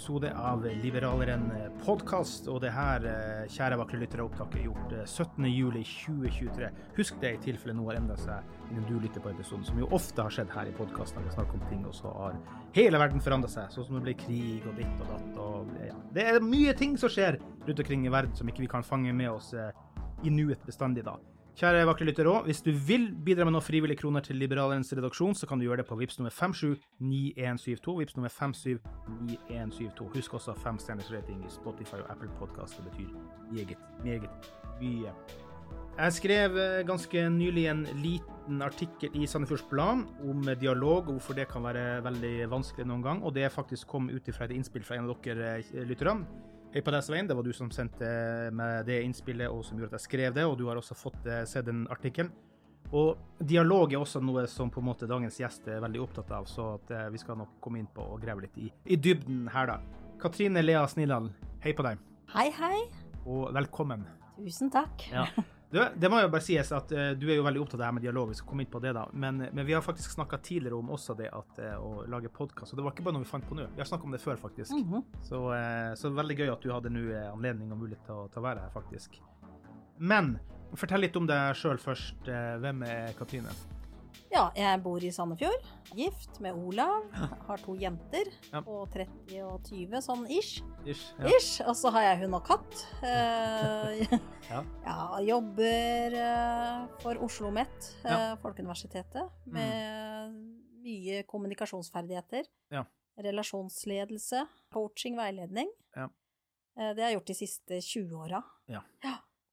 Episode av Liberaleren podkast. Og det her, eh, kjære vakre lyttere, opptaket er gjort eh, 17.07.2023. Husk det i tilfelle noe har endra seg innen du lytter på episoden, som jo ofte har skjedd her i podkasten. Vi snakker om ting, og så har hele verden forandra seg. Sånn som det blir krig og ditt og datt. Og, ja. Det er mye ting som skjer rundt omkring i verden som ikke vi kan fange med oss eh, i nuet bestandig, da. Kjære vakre lytter òg, hvis du vil bidra med noen frivillige kroner til Liberalernes redaksjon, så kan du gjøre det på VIPS nummer 579172. VIPS nummer 579172. Husk også femstjerners rating i Spotify og Apple Podcast. Det betyr meget, meget mye. Jeg skrev eh, ganske nylig en liten artikkel i Sandefjords Blad om dialog, og hvorfor det kan være veldig vanskelig noen gang. Og det faktisk kom ut ifra et innspill fra en av dere eh, lytterne. Hei på deg, Svein. Det var du som sendte meg det innspillet, og som gjorde at jeg skrev det. Og du har også fått eh, se den artikkelen. Og dialog er også noe som på en måte dagens gjest er veldig opptatt av, så at, eh, vi skal nok komme inn på og grave litt i, i dybden her, da. Katrine Lea Snilland, hei på deg, Hei, hei. og velkommen. Tusen takk. Ja. Du, det må jo bare sies at uh, du er jo veldig opptatt av det her med dialog, vi skal komme inn på det da, men, men vi har faktisk snakka tidligere om også det at, uh, å lage podkast, og det var ikke bare noe vi fant på nå, vi har snakka om det før, faktisk. Mhm. så, uh, så veldig gøy at du hadde nå anledning og mulighet til å, til å være her, faktisk. Men fortell litt om deg sjøl først. Hvem er Katrine? Ja, jeg bor i Sandefjord. Gift med Olav. Har to jenter Ja. på 30 og 20, sånn ish. Ish. Ja. Ish. Og så har jeg hund og katt. Uh, Ja. ja, jobber uh, for Oslo OsloMet. Mm. eh, Folkeuniversitetet, med mye kommunikasjonsferdigheter. Ja. Relasjonsledelse, coaching, veiledning. Ja. Det har jeg gjort de siste 20 åra. Ja.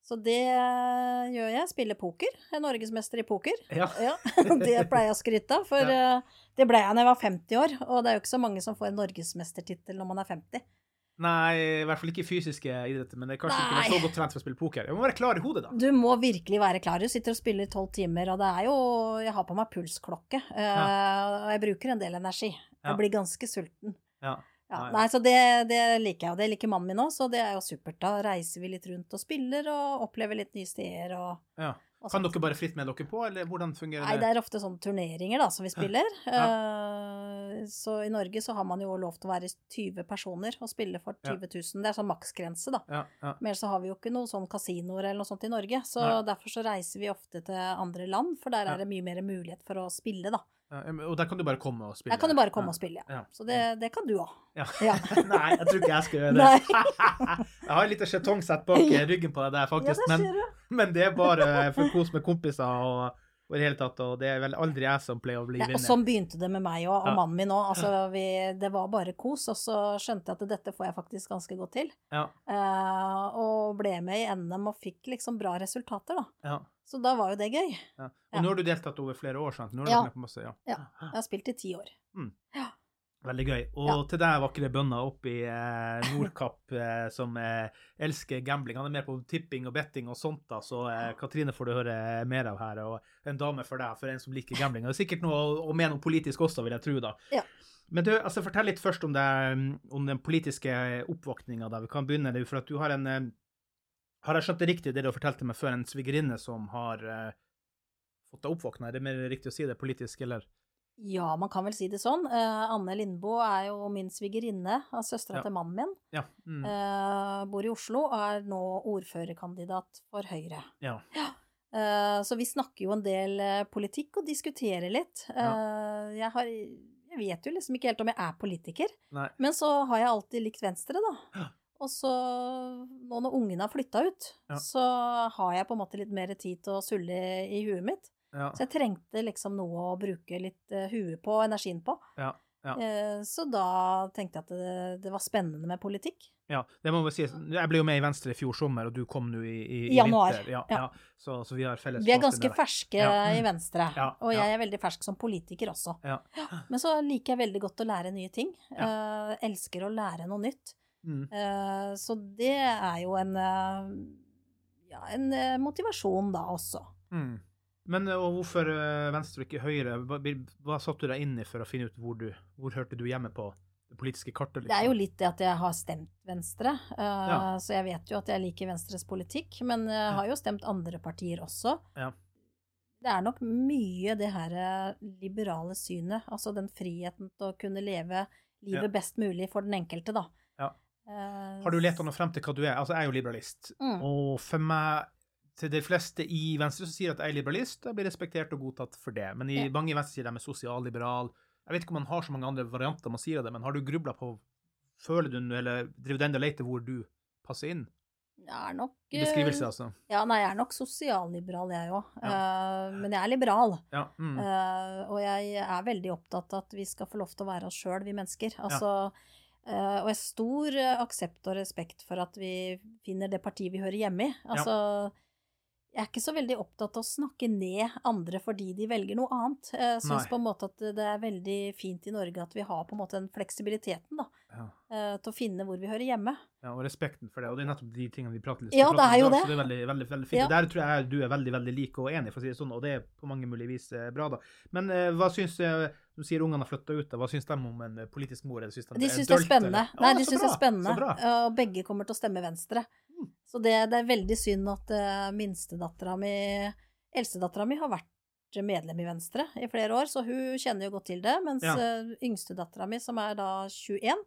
Så det eh, gjør jeg. Spiller poker. Jeg er norgesmester i poker. Ja. Ja, det pleier jeg å skryte av, for ja. det ble jeg da jeg var 50 år. Og det er jo ikke så mange som får en norgesmestertittel når man er 50. Nei, i hvert fall ikke i fysiske idretter, men det er kanskje ikke så godt trent for å spille poker. Jeg må være klar i hodet, da. Du må virkelig være klar. Du sitter og spiller i tolv timer, og det er jo Jeg har på meg pulsklokke, eh, og jeg bruker en del energi. Jeg blir ganske sulten. Ja. Ja, Nei. så det, det liker jeg, og det liker mannen min òg, så det er jo supert. Da reiser vi litt rundt og spiller og opplever litt nye steder og, Ja. og Kan sånt. dere bare fritt med dere på, eller hvordan fungerer det? Nei, det? er ofte sånne turneringer da, som vi spiller. Eh, så i Norge så har man jo lov til å være 20 personer og spille for 20 000. Det er sånn maksgrense, da. Ja, ja. Men ellers så har vi jo ikke noen sånn kasinoer eller noe sånt i Norge, så Nei. derfor så reiser vi ofte til andre land, for der er det mye mer mulighet for å spille, da. Ja, og der kan du bare komme og spille? Der kan du bare komme og spille, ja. Så det, det kan du òg. Nei, jeg tror ikke jeg skal gjøre det. Jeg har en liten skjetongsett bak ryggen på deg der, faktisk. men, men det er bare for kos med kompiser og Og i det hele tatt, og det er vel aldri jeg som pleier å bli vinner. og sånn begynte det med meg og, og Ja. mannen min òg. Altså, vi- det var bare kos, og så skjønte jeg at dette får jeg faktisk ganske godt til. Ja, Uh, og ble med i NM og fikk liksom bra resultater, da. ja, Så da var jo det gøy. ja. Og Ja. nå har du deltatt over flere år, sant? Nå har du Ja. på masse, ja. Ja. Jeg har spilt i ti år. Veldig gøy. Og Ja. til deg, vakre bønner oppe i eh, Nordkapp, eh, som eh, elsker gambling. Han er mer på tipping og betting og sånt, da, så eh, Katrine får du høre mer av her. Og en dame for deg, for en som liker gambling. Og det er sikkert noe å mene noe politisk også, vil jeg tro, da. Ja. Men du, altså, fortell litt først om, det, om den politiske oppvåkninga. da. Vi kan begynne, det er for at du har en eh, Har jeg skjønt det riktig, det du fortalte meg før, en svigerinne som har eh, fått deg oppvåkna? Er det mer riktig å si det politisk, eller? Ja, man kan vel si det sånn. Eh, Anne Lindboe er jo min svigerinne, av søstera Ja. til mannen min. Ja. Mm. Eh, bor i Oslo og er nå ordførerkandidat for Høyre. ja. Eh, så vi snakker jo en del eh, politikk og diskuterer litt. Eh, jeg, har, jeg vet jo liksom ikke helt om jeg er politiker, Nei. men så har jeg alltid likt Venstre, da. Ja. Og så, nå når ungene har flytta ut, Ja. så har jeg på en måte litt mer tid til å sulle i huet mitt. Ja. Så jeg trengte liksom noe å bruke litt uh, huet på, energien på. Ja, ja. Uh, så da tenkte jeg at det, det var spennende med politikk. Ja, det må vi si. Jeg ble jo med i Venstre i fjor sommer, og du kom nå i, i, I januar, vinter. Ja, ja. ja. Så, så vi har felles Vi er ganske ferske Ja. i Venstre, Ja, og jeg er veldig fersk som politiker også. Ja. Men så liker jeg veldig godt å lære nye ting. Uh, elsker å lære noe nytt. Mm. Så det er jo en, ja, en motivasjon da også. Mm. Men eh, hvorfor eh, Venstre og ikke Høyre? Hva, satte du deg inn i for å finne ut hvor du hvor hørte du hjemme på det politiske kartet? liksom? Det er jo litt det at jeg har stemt Venstre, uh, Ja. så jeg vet jo at jeg liker Venstres politikk, men jeg har jo stemt andre partier også. Ja. Det er nok mye det her liberale synet, altså den friheten til å kunne leve livet Ja. best mulig for den enkelte, da. Ja. Har du lett noe frem til hva du er? Altså, jeg er jo liberalist. Mm. Og for meg, til de fleste i Venstre som sier at jeg er liberalist, jeg blir respektert og godtatt for det. Men i Ja. mange i Venstre sier de er sosialliberal. Jeg vet ikke om man har så mange andre varianter man sier av det, men har du grubla på Føler du eller driver du enda og leter hvor du passer inn? Jeg er nok I eh, beskrivelse, altså. Ja, nei, jeg er nok sosialliberal, jeg òg. men jeg er liberal. Ja. Mm. uh, og jeg er veldig opptatt av at vi skal få lov til å være oss sjøl, vi mennesker. Altså, uh, og jeg har stor aksept og respekt for at vi finner det partiet vi hører hjemme i. Altså, jeg er ikke så veldig opptatt av å snakke ned andre fordi de velger noe annet. Jeg syns på en måte at det er veldig fint i Norge at vi har på en måte den fleksibiliteten da, Ja. eh, til å finne hvor vi hører hjemme. ja, og respekten for det. Og det er nettopp de tingene vi prater litt om. Ja, det er jo det. Så det er veldig, veldig, veldig fint. Ja. Der tror jeg du er veldig veldig lik og enig, for å si det sånn, og det er på mange mulige vis eh, bra. da. Men eh, hva syns eh, Du sier ungene har flytta ut, da. hva syns de om en eh, politisk mor? Eller syns de De syns det er spennende. eller? Nei, de syns det er spennende. Og begge kommer til å stemme Venstre. Så det, det er veldig synd at uh, minstedattera mi Eldstedattera mi har vært medlem i Venstre i flere år, så hun kjenner jo godt til det. Mens Ja. uh, yngstedattera mi, som er da 21,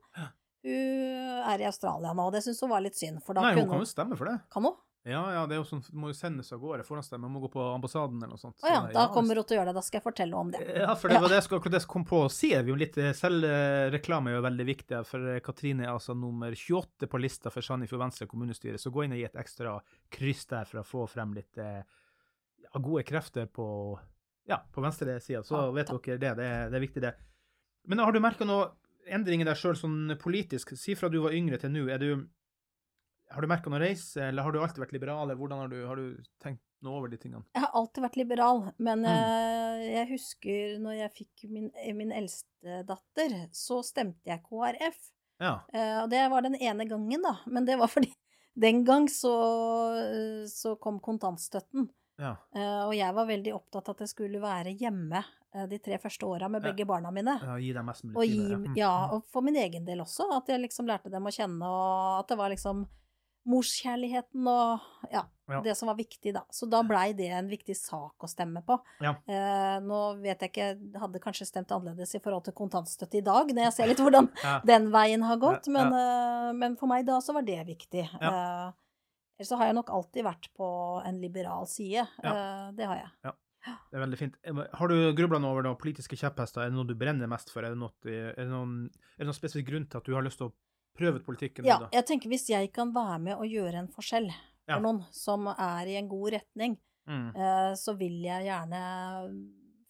hun er i Australia nå, og det syns hun var litt synd. For da Nei, hun kunne kan jo stemme for det. Kan hun? Ja, ja, det er jo sånn, du må jo sendes av gårde forhåndsstemme, må gå på ambassaden eller noe sånt. Å ja, da kommer hun til å gjøre det. Da skal jeg fortelle om det. Ja, for det var det jeg skulle, akkurat det jeg kom på å si. Vi litt, eh, Selvreklame er jo veldig viktig. For eh, Katrine er altså nummer 28 på lista for Sandefjord Venstre kommunestyre. Så gå inn og gi et ekstra kryss der for å få frem litt eh, ja, gode krefter på, ja, på venstre sida. Så Ja, vet dere det. Det er, det er viktig, det. Men har du merka noe endring i deg sjøl sånn politisk? Si fra du var yngre til nå. Er du har du merka noe reise, eller har du alltid vært liberal, eller hvordan har du, har du tenkt noe over de tingene? Jeg har alltid vært liberal, men Mm. uh, jeg husker når jeg fikk min, min eldste datter, så stemte jeg KrF. Ja. Uh, og det var den ene gangen, da. Men det var fordi den gang så, uh, så kom kontantstøtten. ja. Eh, og jeg var veldig opptatt av at jeg skulle være hjemme de tre første åra med Ja. begge barna mine. ja gi dem mest mulig tid. Ja. Mm. ja, og for min egen del også. At jeg liksom lærte dem å kjenne, og at det var liksom morskjærligheten og ja, Ja. det som var viktig, da. Så da blei det en viktig sak å stemme på. Ja. Eh, nå vet jeg ikke, hadde kanskje stemt annerledes i forhold til kontantstøtte i dag, når jeg ser litt hvordan Ja. den veien har gått, Ja, men, eh, men for meg da så var det viktig. Ja. Eh, ellers så har jeg nok alltid vært på en liberal side. Eh, det har jeg. Det er veldig fint. Eh, Har du grubla noe over noen politiske kjepphester? Er det noe du brenner mest for? Er det, noe, er det noen, er det noen spesifikk grunn til at du har lyst til å prøve ut politikken? Ja, da? jeg tenker hvis jeg kan være med og gjøre en forskjell Ja. for noen som er i en god retning, Mm. eh, så vil jeg gjerne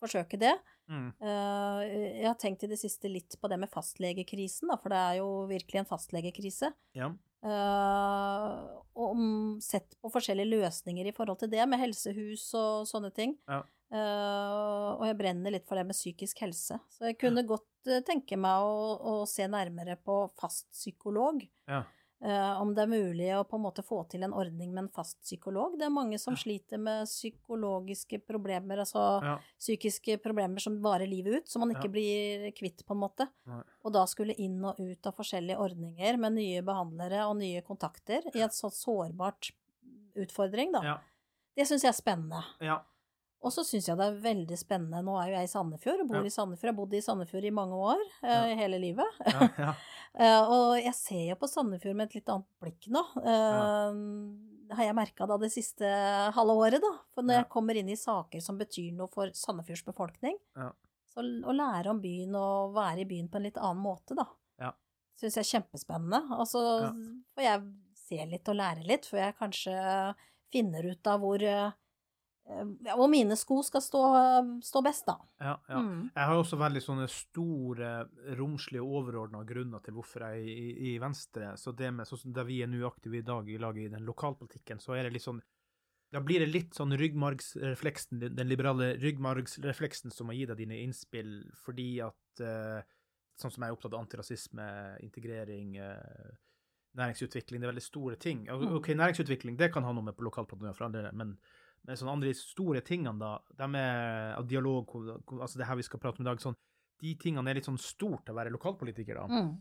forsøke det. Mm. Eh, jeg har tenkt i det siste litt på det med fastlegekrisen, da, for det er jo virkelig en fastlegekrise. Ja. Eh, og sett på forskjellige løsninger i forhold til det, med helsehus og sånne ting. Ja. Eh, og jeg brenner litt for det med psykisk helse. Så jeg kunne godt eh, tenke meg å, å se nærmere på fast psykolog. Ja. Eh, om det er mulig å på en måte få til en ordning med en fast psykolog. Det er mange som sliter med psykologiske problemer, altså Ja. psykiske problemer som varer livet ut, som man ikke Ja. blir kvitt, på en måte. Nei. Og da skulle inn og ut av forskjellige ordninger med nye behandlere og nye kontakter i et sånt sårbart utfordring, da. Ja. Det syns jeg er spennende. Ja. Og så syns jeg det er veldig spennende Nå er jo jeg i Sandefjord og bor Ja. i Sandefjord. Jeg har bodd i Sandefjord i mange år, eh, hele livet. Ja. ja. Eh, og jeg ser jo på Sandefjord med et litt annet blikk nå. Det har jeg merka da det siste halve året, da. For når Ja. jeg kommer inn i saker som betyr noe for Sandefjords befolkning, Ja. så å lære om byen og være i byen på en litt annen måte, da, Ja. syns jeg er kjempespennende. Og så Ja. får jeg se litt og lære litt, før jeg kanskje finner ut av hvor ja, hvor mine sko skal stå, stå best, da. ja, ja. Mm. Jeg har også veldig sånne store, romslige, overordna grunner til hvorfor jeg er i, i Venstre. Så det med sånn der vi er nå aktive i dag i laget i den lokalpolitikken, så er det litt sånn Da blir det litt sånn ryggmargsrefleksen, den liberale ryggmargsrefleksen som må gi deg dine innspill, fordi at eh, Sånn som jeg er opptatt av antirasisme, integrering, eh, næringsutvikling, det er veldig store ting. Mm. OK, næringsutvikling, det kan ha noe med på lokalplanet for all del, men men sånne andre store tingene, da, de er av dialog, altså det her vi skal prate om i dag, sånn, de tingene er litt sånn stort å være lokalpolitiker, da. Mm.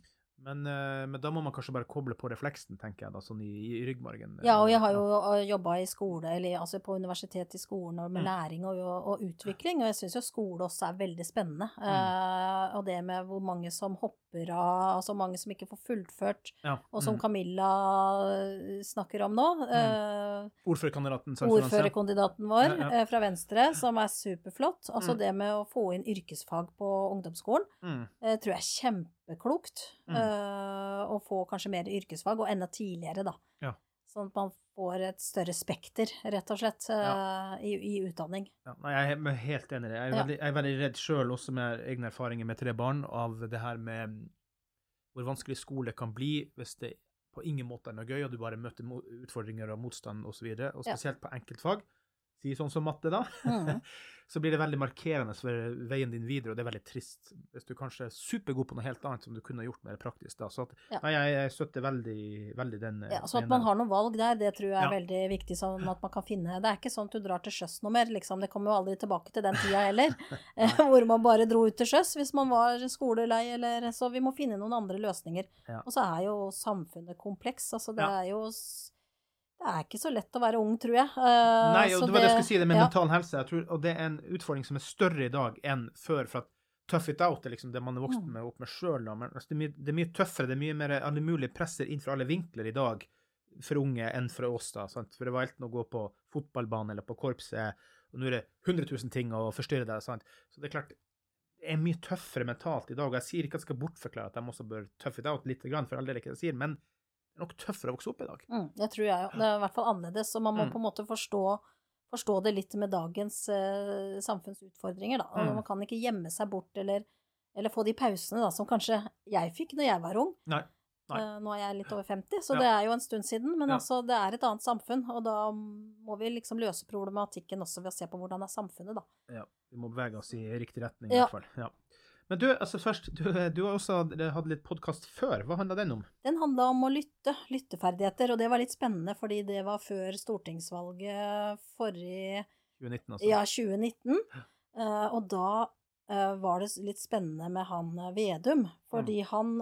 Men, eh, men da må man kanskje bare koble på refleksen, tenker jeg, da, sånn i, i ryggmargen. Ja, og jeg har jo jobba i skole, eller altså på universitet i skolen, og med Mm. læring og, og utvikling, og jeg syns jo skole også er veldig spennende. Mm. Eh, og det med hvor mange som hopper av, altså mange som ikke får fullført, Ja. og som mm. Camilla eh, snakker om nå. eh, Ordførerkandidaten Sandefjord Ordførerkandidaten vår Ja, ja. fra Venstre, som er superflott. Altså Mm. det med å få inn yrkesfag på ungdomsskolen, Mm. eh, tror jeg er kjempeklokt. Mm. eh, å få kanskje mer yrkesfag, og enda tidligere, da. Ja. Sånn at man får et større spekter, rett og slett, Ja. eh, i, i utdanning. Ja, nei, jeg er helt enig. Jeg er Ja. veldig, jeg er veldig redd sjøl, også med egne erfaringer med tre barn, av det her med mm, hvor vanskelig skole kan bli hvis det på ingen måte er noe gøy, og du bare møter utfordringer og motstand osv., og, så videre, og spesielt på enkeltfag. Si sånn som matte, da. mm. så blir det veldig markerende for veien din videre, og det er veldig trist. Hvis du kanskje er supergod på noe helt annet som du kunne gjort mer praktisk da. Så at, Ja. nei, jeg, jeg støtter veldig, veldig den Ja, så at man har noen valg der, det tror jeg er Ja. veldig viktig. sånn at man kan finne, Det er ikke sånn at du drar til sjøs noe mer, liksom. Det kommer jo aldri tilbake til den tida heller. eh, hvor man bare dro ut til sjøs hvis man var skolelei, eller Så vi må finne noen andre løsninger. Ja. Og så er jo samfunnet kompleks. Altså det er jo Det er ikke så lett å være ung, tror jeg. Uh, Nei, og det var det jeg skulle si, det med ja. mental helse. Tror, og det er en utfordring som er større i dag enn før. for at Tough it out er liksom det man er vokst Mm. med opp med sjøl. Altså, det, det er mye tøffere, det er mye mer alle mulige presser inn fra alle vinkler i dag for unge enn for oss. da, sant? For det var enten å gå på fotballbane eller på korpset, og nå er det 100 000 ting å forstyrre deg. sant? Så det er klart, det er mye tøffere mentalt i dag. og Jeg sier ikke at jeg skal bortforklare at de også bør tough it out litt, for all del ikke det jeg sier, men nok tøffere å vokse opp i dag. Mm, det tror jeg jo. Det er i hvert fall annerledes, så man må Mm. på en måte forstå, forstå det litt med dagens uh, samfunnsutfordringer, da. Mm. man kan ikke gjemme seg bort eller, eller få de pausene da, som kanskje jeg fikk når jeg var ung. Nei. Nei. Uh, nå er jeg litt over 50, så Ja. det er jo en stund siden. Men Ja. altså, det er et annet samfunn, og da må vi liksom løse problematikken også ved å se på hvordan er samfunnet, da. Ja, vi må bevege oss i riktig retning, i Ja. hvert fall. Ja. Men du, altså først, du, du har også hatt litt podkast før. Hva handla den om? Den handla om å lytte, lytteferdigheter, og det var litt spennende fordi det var før stortingsvalget forrige 2019, altså? Ja, 2019. Uh, og da uh, var det litt spennende med han eh, Vedum, fordi han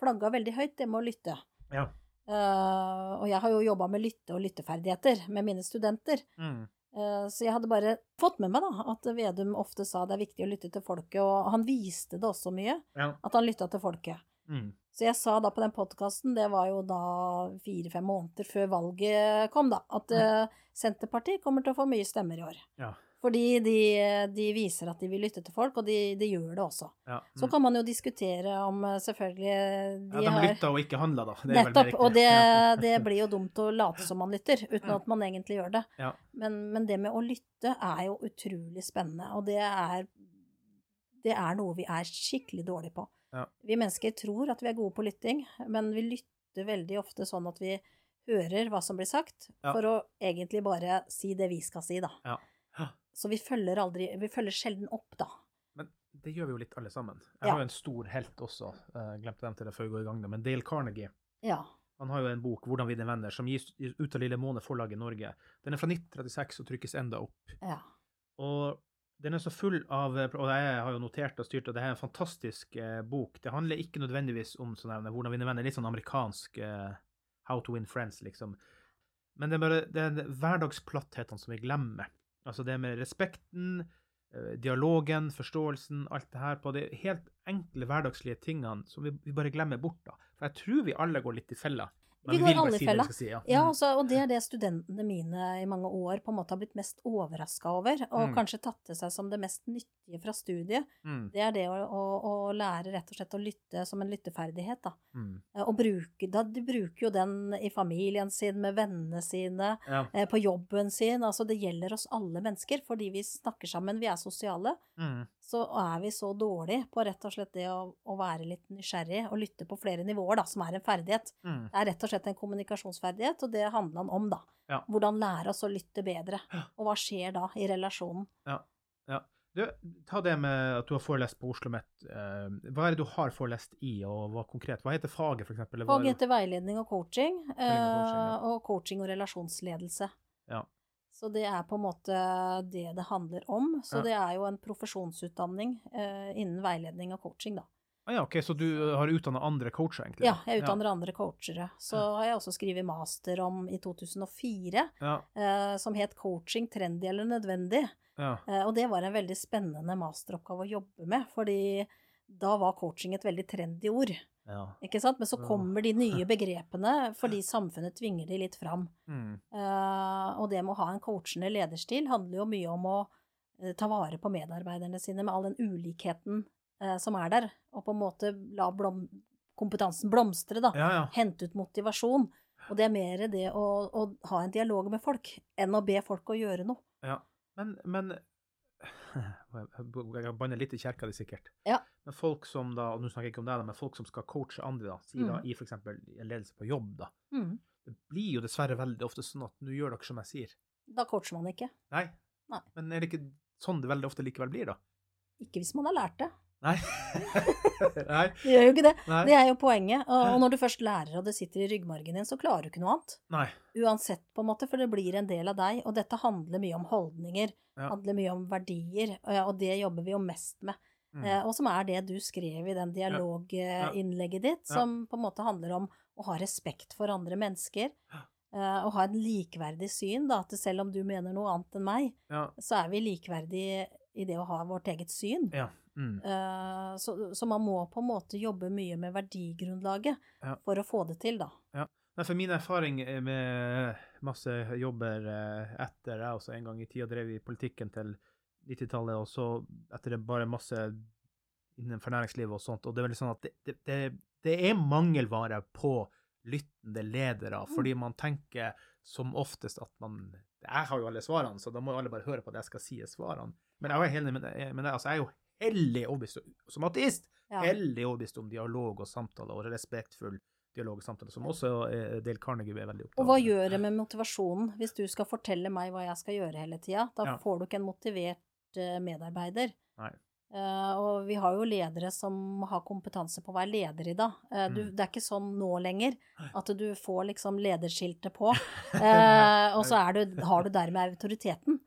flagga veldig høyt det med å lytte. Ja. Uh, og jeg har jo jobba med lytte og lytteferdigheter med mine studenter. Mm. Eh, så jeg hadde bare fått med meg da, at Vedum ofte sa det er viktig å lytte til folket, og han viste det også mye, ja. at han lytta til folket. Mm. Så jeg sa da på den podkasten, det var jo da fire-fem måneder før valget kom, da, at ja. Senterpartiet kommer til å få mye stemmer i år. ja. Fordi de, de viser at de vil lytte til folk, og de, de gjør det også. Ja. Så mm. kan man jo diskutere om selvfølgelig selvfølgelig ja, de lytter og ikke handler, da. Det Nettopp. Og det, det blir jo dumt å late som man lytter, uten at man egentlig gjør det. Ja. Men, men det med å lytte er jo utrolig spennende, og det er, det er noe vi er skikkelig dårlige på. Ja. Vi mennesker tror at vi er gode på lytting, men vi lytter veldig ofte sånn at vi hører hva som blir sagt, for å egentlig bare si det vi skal si, da. Ja. Så vi følger aldri Vi følger sjelden opp, da. Men det gjør vi jo litt alle sammen. Jeg Ja. har jo en stor helt også, jeg glemte dem til det før vi går i gang, men Dale Carnegie. Ja. Han har jo en bok, 'Hvordan vinne venner', som gis ut av Lille Måne forlag i Norge. Den er fra 1936 og trykkes enda opp. ja. Og den er så full av Og jeg har jo notert og styrt, og det er en fantastisk eh, bok. Det handler ikke nødvendigvis om sånn her, hvordan vinne venner, litt sånn amerikansk eh, How to win friends, liksom. Men det er bare det er hverdagsplattheten som vi glemmer. Altså det med respekten, eh, dialogen, forståelsen, alt det her på de helt enkle hverdagslige tingene som vi, bare glemmer bort, da. For jeg tror vi alle går litt i fella. Vi går alle i fella. Si, ja. Ja, Mm. altså, og det er det studentene mine i mange år på en måte har blitt mest overraska over, og Mm. kanskje tatt til seg som det mest nyttige fra studiet. Mm. Det er det å, å, å lære rett og slett å lytte som en lytteferdighet, da. Mm. Eh, Og bruke, da, de bruker jo den i familien sin, med vennene sine, Ja. eh, på jobben sin. Altså, det gjelder oss alle mennesker, fordi vi snakker sammen, vi er sosiale. Så er vi så dårlige på rett og slett det å, å være litt nysgjerrig og lytte på flere nivåer, da, som er en ferdighet. Mm. Det er rett og slett en kommunikasjonsferdighet, og det handler han om, da. Ja. Hvordan lære oss å lytte bedre. Og hva skjer da i relasjonen? Ja. ja. Du, ta det med at du har forelest på Oslo OsloMet. Eh, hva er det du har forelest i, og hva konkret? Hva heter faget, er Faget heter veiledning og coaching, Veiledning og coaching, ja. eh, og coaching og relasjonsledelse. Ja. Så det er på en måte det det handler om. Så Ja. det er jo en profesjonsutdanning eh, innen veiledning og coaching, da. Ah, ja, ok, Så du har utdanna andre coacher, egentlig? Ja, jeg utdanner andre coachere. Så har jeg også skrevet master om i 2004, Ja. eh, som het Coaching trendy eller nødvendig. ja. Eh, og det var en veldig spennende masteroppgave å jobbe med, fordi da var coaching et veldig trendy ord. Ja. Ikke sant? Men så kommer de nye begrepene fordi samfunnet tvinger de litt fram. Mm. Uh, og det med å ha en coachende lederstil handler jo mye om å uh, ta vare på medarbeiderne sine med all den ulikheten uh, som er der, og på en måte la blom kompetansen blomstre, da. ja, ja. Hente ut motivasjon. Og det er mer det å, å ha en dialog med folk enn å be folk å gjøre noe. ja. Men, men Jeg banner litt i kirka di, sikkert. Ja. Men folk som da, og nå snakker jeg ikke om deg, da, men folk som skal coache andre, da, si da Mm. i f.eks. en ledelse på jobb, da. Mm. Det blir jo dessverre veldig ofte sånn at nå gjør dere som jeg sier. Da coacher man ikke. Nei. Nei. Men er det ikke sånn det veldig ofte likevel blir, da? Ikke hvis man har lært det. Nei. Nei. Det gjør jo ikke det. Nei. Det er jo poenget. Og, når du først lærer, og det sitter i ryggmargen din, så klarer du ikke noe annet. Nei. Uansett, på en måte, for det blir en del av deg. Og dette handler mye om holdninger. Ja. handler mye om verdier, og, det jobber vi jo mest med. Mm. Eh, og som er det du skrev i den dialoginnlegget ditt, som på en måte handler om å ha respekt for andre mennesker. Eh, og ha en likverdig syn, da, at selv om du mener noe annet enn meg, Ja. så er vi likeverdige i det å ha vårt eget syn. ja. Mm. Eh, så, så man må på en måte jobbe mye med verdigrunnlaget Ja. for å få det til, da. Nei, for min erfaring eh, med masse jobber eh, etter jeg også en gang i tida drev i politikken til 90-tallet, og så etter det bare masse innenfor næringslivet og sånt, og det er veldig sånn at det, det, det, er mangelvare på lyttende ledere, fordi man tenker som oftest at man Jeg har jo alle svarene, så da må jo alle bare høre på det jeg skal si svarene. Men jeg enig med det, men altså, jeg er jo hellig overbevist som ateist Ja. hellig overbevist om dialog og samtale, og respektfull dialog og samtale, som også eh, Dale Carnegie er veldig opptatt Og hva gjør det med motivasjonen hvis du skal fortelle meg hva jeg skal gjøre hele tida? Da Ja. får du ikke en motivert eh, medarbeider. Nei. Uh, og vi har jo ledere som har kompetanse på å være leder i dag. Uh, du, Mm. Det er ikke sånn nå lenger at du får liksom lederskiltet på, uh, og så du, har du dermed autoriteten.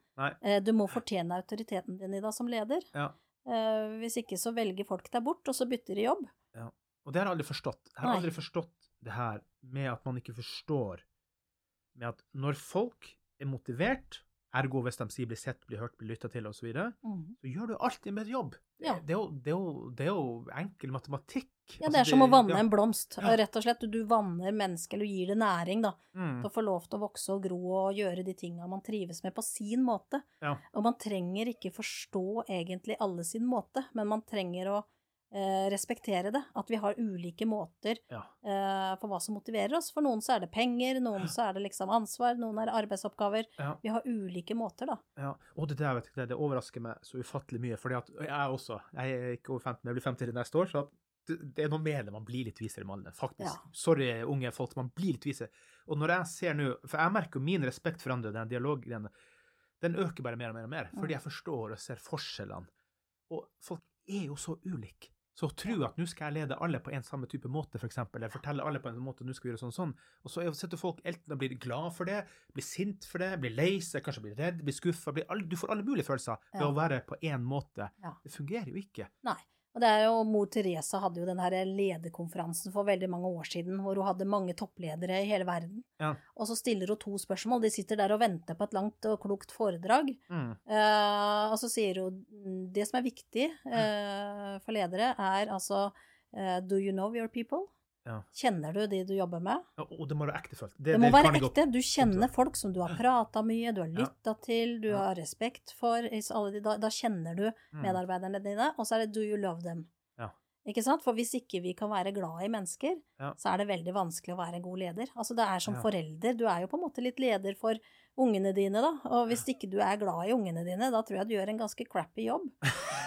Du må fortjene autoriteten din i dag som leder. Ja. Eh, hvis ikke så velger folk deg bort, og så bytter de jobb. Og det har jeg aldri forstått. Jeg har Nei. aldri forstått det her med at man ikke forstår med at når folk er motivert Ergo hvis de sier blir sett, blir hørt, blir lytta til osv., så, videre, Mhm. så gjør du alltid bedre jobb. Ja. Det, er jo, det, er jo, det er jo enkel matematikk. Ja, Altså, det er som å vanne ja. en blomst. Rett og slett. Du vanner mennesket, eller gir det næring, da. Mm. Til å få lov til å vokse og gro og gjøre de tinga man trives med på sin måte. Ja. Og man trenger ikke forstå egentlig alle sin måte, men man trenger å respektere det. At vi har ulike måter Ja. eh, for hva som motiverer oss. For noen så er det penger, noen så er det liksom ansvar, noen er det arbeidsoppgaver. Ja. Vi har ulike måter, da. Ja, og det der, vet du, det, det overrasker meg så ufattelig mye, fordi at jeg også, jeg er ikke over 15, jeg blir 50 neste år, så det, er noe med det, man blir litt visere med alderen, faktisk. Ja. Sorry, unge folk, man blir litt visere. Og når jeg ser nå, for jeg merker min respekt for andre, den dialogen, den øker bare mer og mer og mer, fordi jeg forstår og ser forskjellene. Og folk er jo så ulike. Så å tro at nå skal jeg lede alle på en samme type måte, for eksempel, eller fortelle alle på en måte, nå skal vi gjøre sånn og sånn, og så er- sitter folk enten blir glad for det, blir sint for det, blir lei seg, kanskje blir redd, blir skuffa, du får alle mulige følelser ved Ja. å være på én måte. Ja. Det fungerer jo ikke. Nei. Og det er jo, Mor Teresa hadde jo den her lederkonferansen for veldig mange år siden, hvor hun hadde mange toppledere i hele verden. Ja. Og så stiller hun to spørsmål. De sitter der og venter på et langt og klokt foredrag. Mm. Eh, og så sier hun "Mm, det som er viktig eh, for ledere, er altså eh, Do you know your people? Ja. Kjenner du de du jobber med? Ja, Og det må være ektefølt. Det, må være ekte. Du kjenner folk som du har prata mye, du har lytta til, du har respekt for. alle de- Da, da kjenner du Mm. medarbeiderne dine. Og så er det do you love them? Ja. Ikke sant? For hvis ikke vi kan være glad i mennesker, så er det veldig vanskelig å være en god leder. Altså det er som forelder. Du er jo på en måte litt leder for ungene dine, da. Og hvis ikke du er glad i ungene dine, da tror jeg du gjør en ganske crappy jobb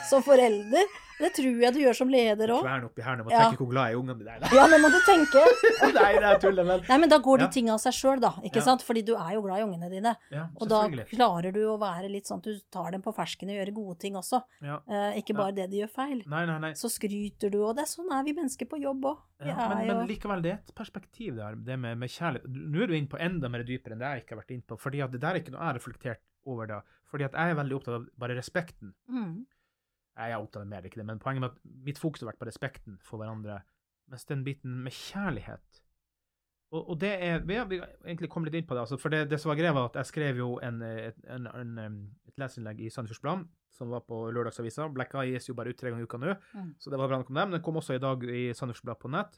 som forelder. Det tror jeg du gjør som leder òg. Kvern oppi her nå, må Ja. tenke hvor glad jeg er i ungene dine. Ja, det må du tenke. nei, det er tullet, men. Nei, men da går de Ja. tinga av seg sjøl, da. Ikke Ja. sant? Fordi du er jo glad i ungene dine. Ja, Og da klarer du å være litt sånn at du tar dem på fersken og gjør gode ting også. Ja. Eh, ikke bare det de gjør feil. Nei, nei, nei. Så skryter du, og det er sånn er vi mennesker på jobb òg. Ja, men, men likevel, det er et perspektiv der, det med, med kjærlighet. Nå er du inne på enda mer dypere enn det jeg ikke har vært inne på, fordi det der er ikke noe jeg har reflektert over da. Fordi at jeg er veldig opptatt av bare respekten. mm. Jeg er opptatt av mer, ikke det, men poenget med at mitt fokus har vært på respekten for hverandre, mens den biten med kjærlighet og, og det er, vi har, egentlig kommet litt inn på det, altså, for det, det som var greia var at jeg skrev jo en, en, en, et leserinnlegg i Sandefjords Blad, som var på lørdagsavisa. Black Eye gis jo bare ut tre ganger i uka nå, Mm. så det var bra nok om dem. Den kom også i dag i Sandefjords Blad på nett.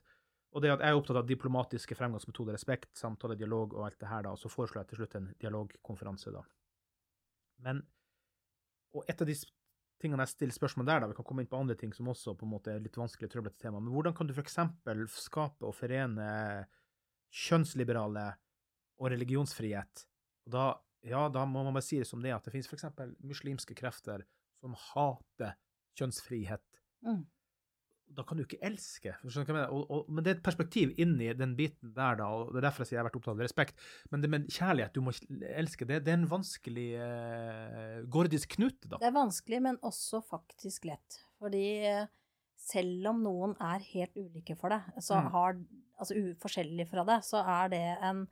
Og det at jeg er opptatt av diplomatiske fremgangsmetoder, respekt, samtale, dialog og alt det her, da, og så foreslår jeg til slutt en dialogkonferanse, da. Men Og et av de tingene jeg stiller spørsmål der, da, vi kan komme inn på andre ting som også på en måte er litt vanskelig trøblete tema, men hvordan kan du f.eks. skape og forene kjønnsliberale og religionsfrihet? Og da, ja, da må man bare si det som det, at det finnes f.eks. muslimske krefter som hater kjønnsfrihet Mm. Da kan du ikke elske. Og, og, men det er et perspektiv inni den biten der, da, og det er derfor jeg sier jeg har vært opptatt av respekt. Men det med kjærlighet, du må elske, det, det er en vanskelig eh, gordisk knute, da. Det er vanskelig, men også faktisk lett. Fordi eh, selv om noen er helt ulike for deg, så Mm. har, altså forskjellige fra deg, så er det en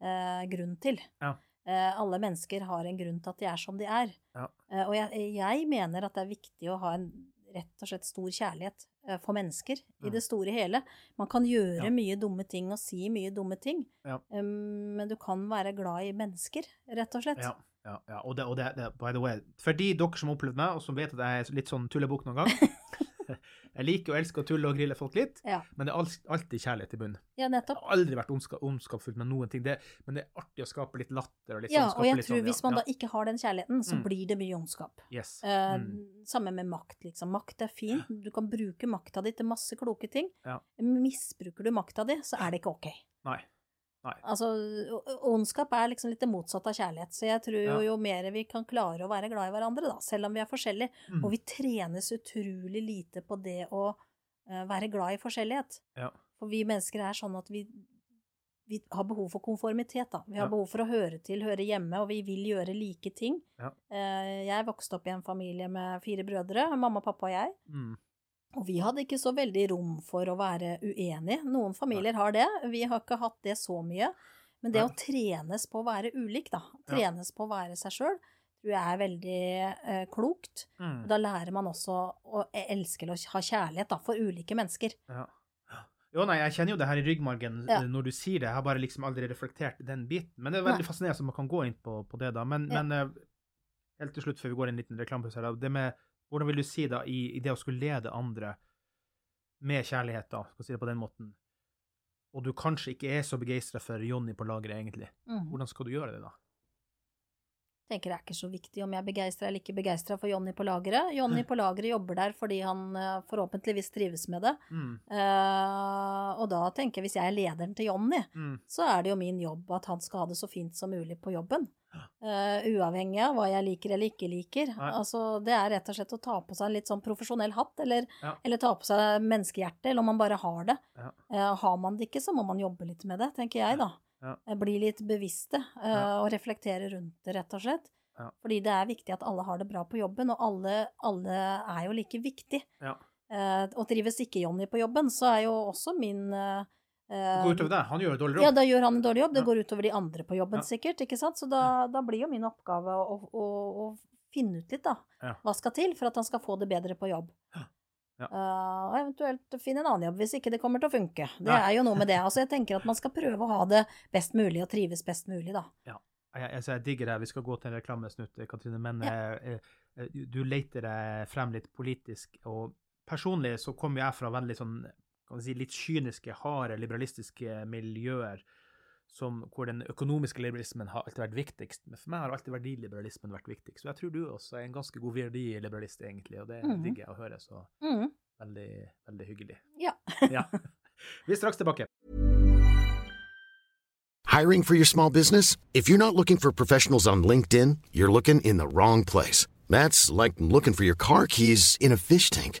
eh, grunn til. Ja. Eh, alle mennesker har en grunn til at de er som de er. Ja. Eh, og jeg, jeg mener at det er viktig å ha en rett og slett stor kjærlighet for mennesker i Mm. det store hele. Man kan gjøre Ja. mye dumme ting og si mye dumme ting, Ja. um, men du kan være glad i mennesker, rett og slett. Ja, ja, ja. Og, det, og det, det, by the way, for de dere som har opplevd meg, og som vet at jeg er litt sånn tullebukk noen gang Jeg liker og elsker å tulle og grille folk litt, Ja. men det er alltid kjærlighet i bunnen. ja, Det nettopp. har aldri vært ondska, ondskapsfullt med noen ting, det, men det er artig å skape litt latter og litt Ja, sånn. og jeg tror sånn, hvis man ja. da ikke har den kjærligheten, så Mm. blir det mye ondskap. Yes. Uh, Mm. Samme med makt, liksom. Makt er fint. Du kan bruke makta di til masse kloke ting. Misbruker du makta di, så er det ikke ok. Nei. Nei. Altså, ondskap er liksom litt det motsatte av kjærlighet. Så jeg tror jo, jo mer vi kan klare å være glad i hverandre, da, selv om vi er forskjellige, Mm. og vi trenes utrolig lite på det å uh, være glad i forskjellighet. Ja. For vi mennesker er sånn at vi, vi har behov for konformitet, da. Vi har Ja. behov for å høre til, høre hjemme, og vi vil gjøre like ting. Ja. Uh, Jeg vokste opp i en familie med fire brødre, mamma, pappa og jeg. Mm. Og vi hadde ikke så veldig rom for å være uenige. Noen familier har det, vi har ikke hatt det så mye. Men det å trenes på å være ulik, da, trenes på å være seg sjøl, tror jeg er veldig eh, klokt. Mm. Da lærer man også å elske eller ha kjærlighet da, for ulike mennesker. Ja. Jo, nei, jeg kjenner jo det her i ryggmargen Ja. eh, når du sier det. Jeg har bare liksom aldri reflektert den biten. Men det er veldig Nei. fascinerende, at man kan gå inn på, på det, da. Men, Ja. men eh, helt til slutt, før vi går inn i en liten reklamepause det med Hvordan vil du si da, i, i det å skulle lede andre med kjærlighet, da, skal si det på den måten, og du kanskje ikke er så begeistra for Jonny på lageret, egentlig, mm. hvordan skal du gjøre det, da? tenker det er ikke så viktig om jeg er begeistra eller ikke begeistra for Jonny på lageret. Jonny på lageret jobber der fordi han eh, forhåpentligvis trives med det. Mm. Uh, og da tenker jeg, hvis jeg er lederen til Jonny, Mm. så er det jo min jobb at han skal ha det så fint som mulig på jobben. Eh, uavhengig av hva jeg liker eller ikke liker. Altså, det er rett og slett å ta på seg en litt sånn profesjonell hatt, eller, Ja. eller ta på seg menneskehjerte, eller om man bare har det. Ja. Uh, har man det ikke, så må man jobbe litt med det, tenker jeg, da. Ja. Eh, Bli litt bevisste uh, og reflektere rundt det, rett og slett. Ja. Fordi det er viktig at alle har det bra på jobben, og alle, alle er jo like viktig. Ja. Og trives ikke Jonny på jobben, så er jo også min eh, Det går utover deg. Han gjør en dårlig jobb. ja, da gjør han en dårlig jobb. Det går utover de andre på jobben, Ja. sikkert. ikke sant? Så da, da blir jo min oppgave å, å, å finne ut litt, da. Ja. Hva skal til for at han skal få det bedre på jobb. Ja. Uh, og eventuelt finne en annen jobb hvis ikke det kommer til å funke. Det Nei. er jo noe med det. Altså, jeg tenker at man skal prøve å ha det best mulig og trives best mulig, da. Jeg, jeg, jeg digger det. Vi skal gå til en reklamesnutt, Katrine, men Ja. eh, eh, du- du leter deg frem litt politisk. Og personlig så kommer jeg fra veldig sånn kan vi si, litt kyniske, harde, liberalistiske miljøer som, hvor den økonomiske liberalismen har alltid vært viktigst. Men for meg har alltid verdiliberalismen vært viktigst. Så jeg tror du også er en ganske god verdiliberalist, egentlig, og det Mhm. digger jeg å høre. Så Mhm. veldig, veldig hyggelig. Ja. Ja. Vi er straks tilbake. Hiring for your small business? If you're not looking for professionals on LinkedIn, you're looking in the wrong place. That's like looking for your car keys in a fish tank.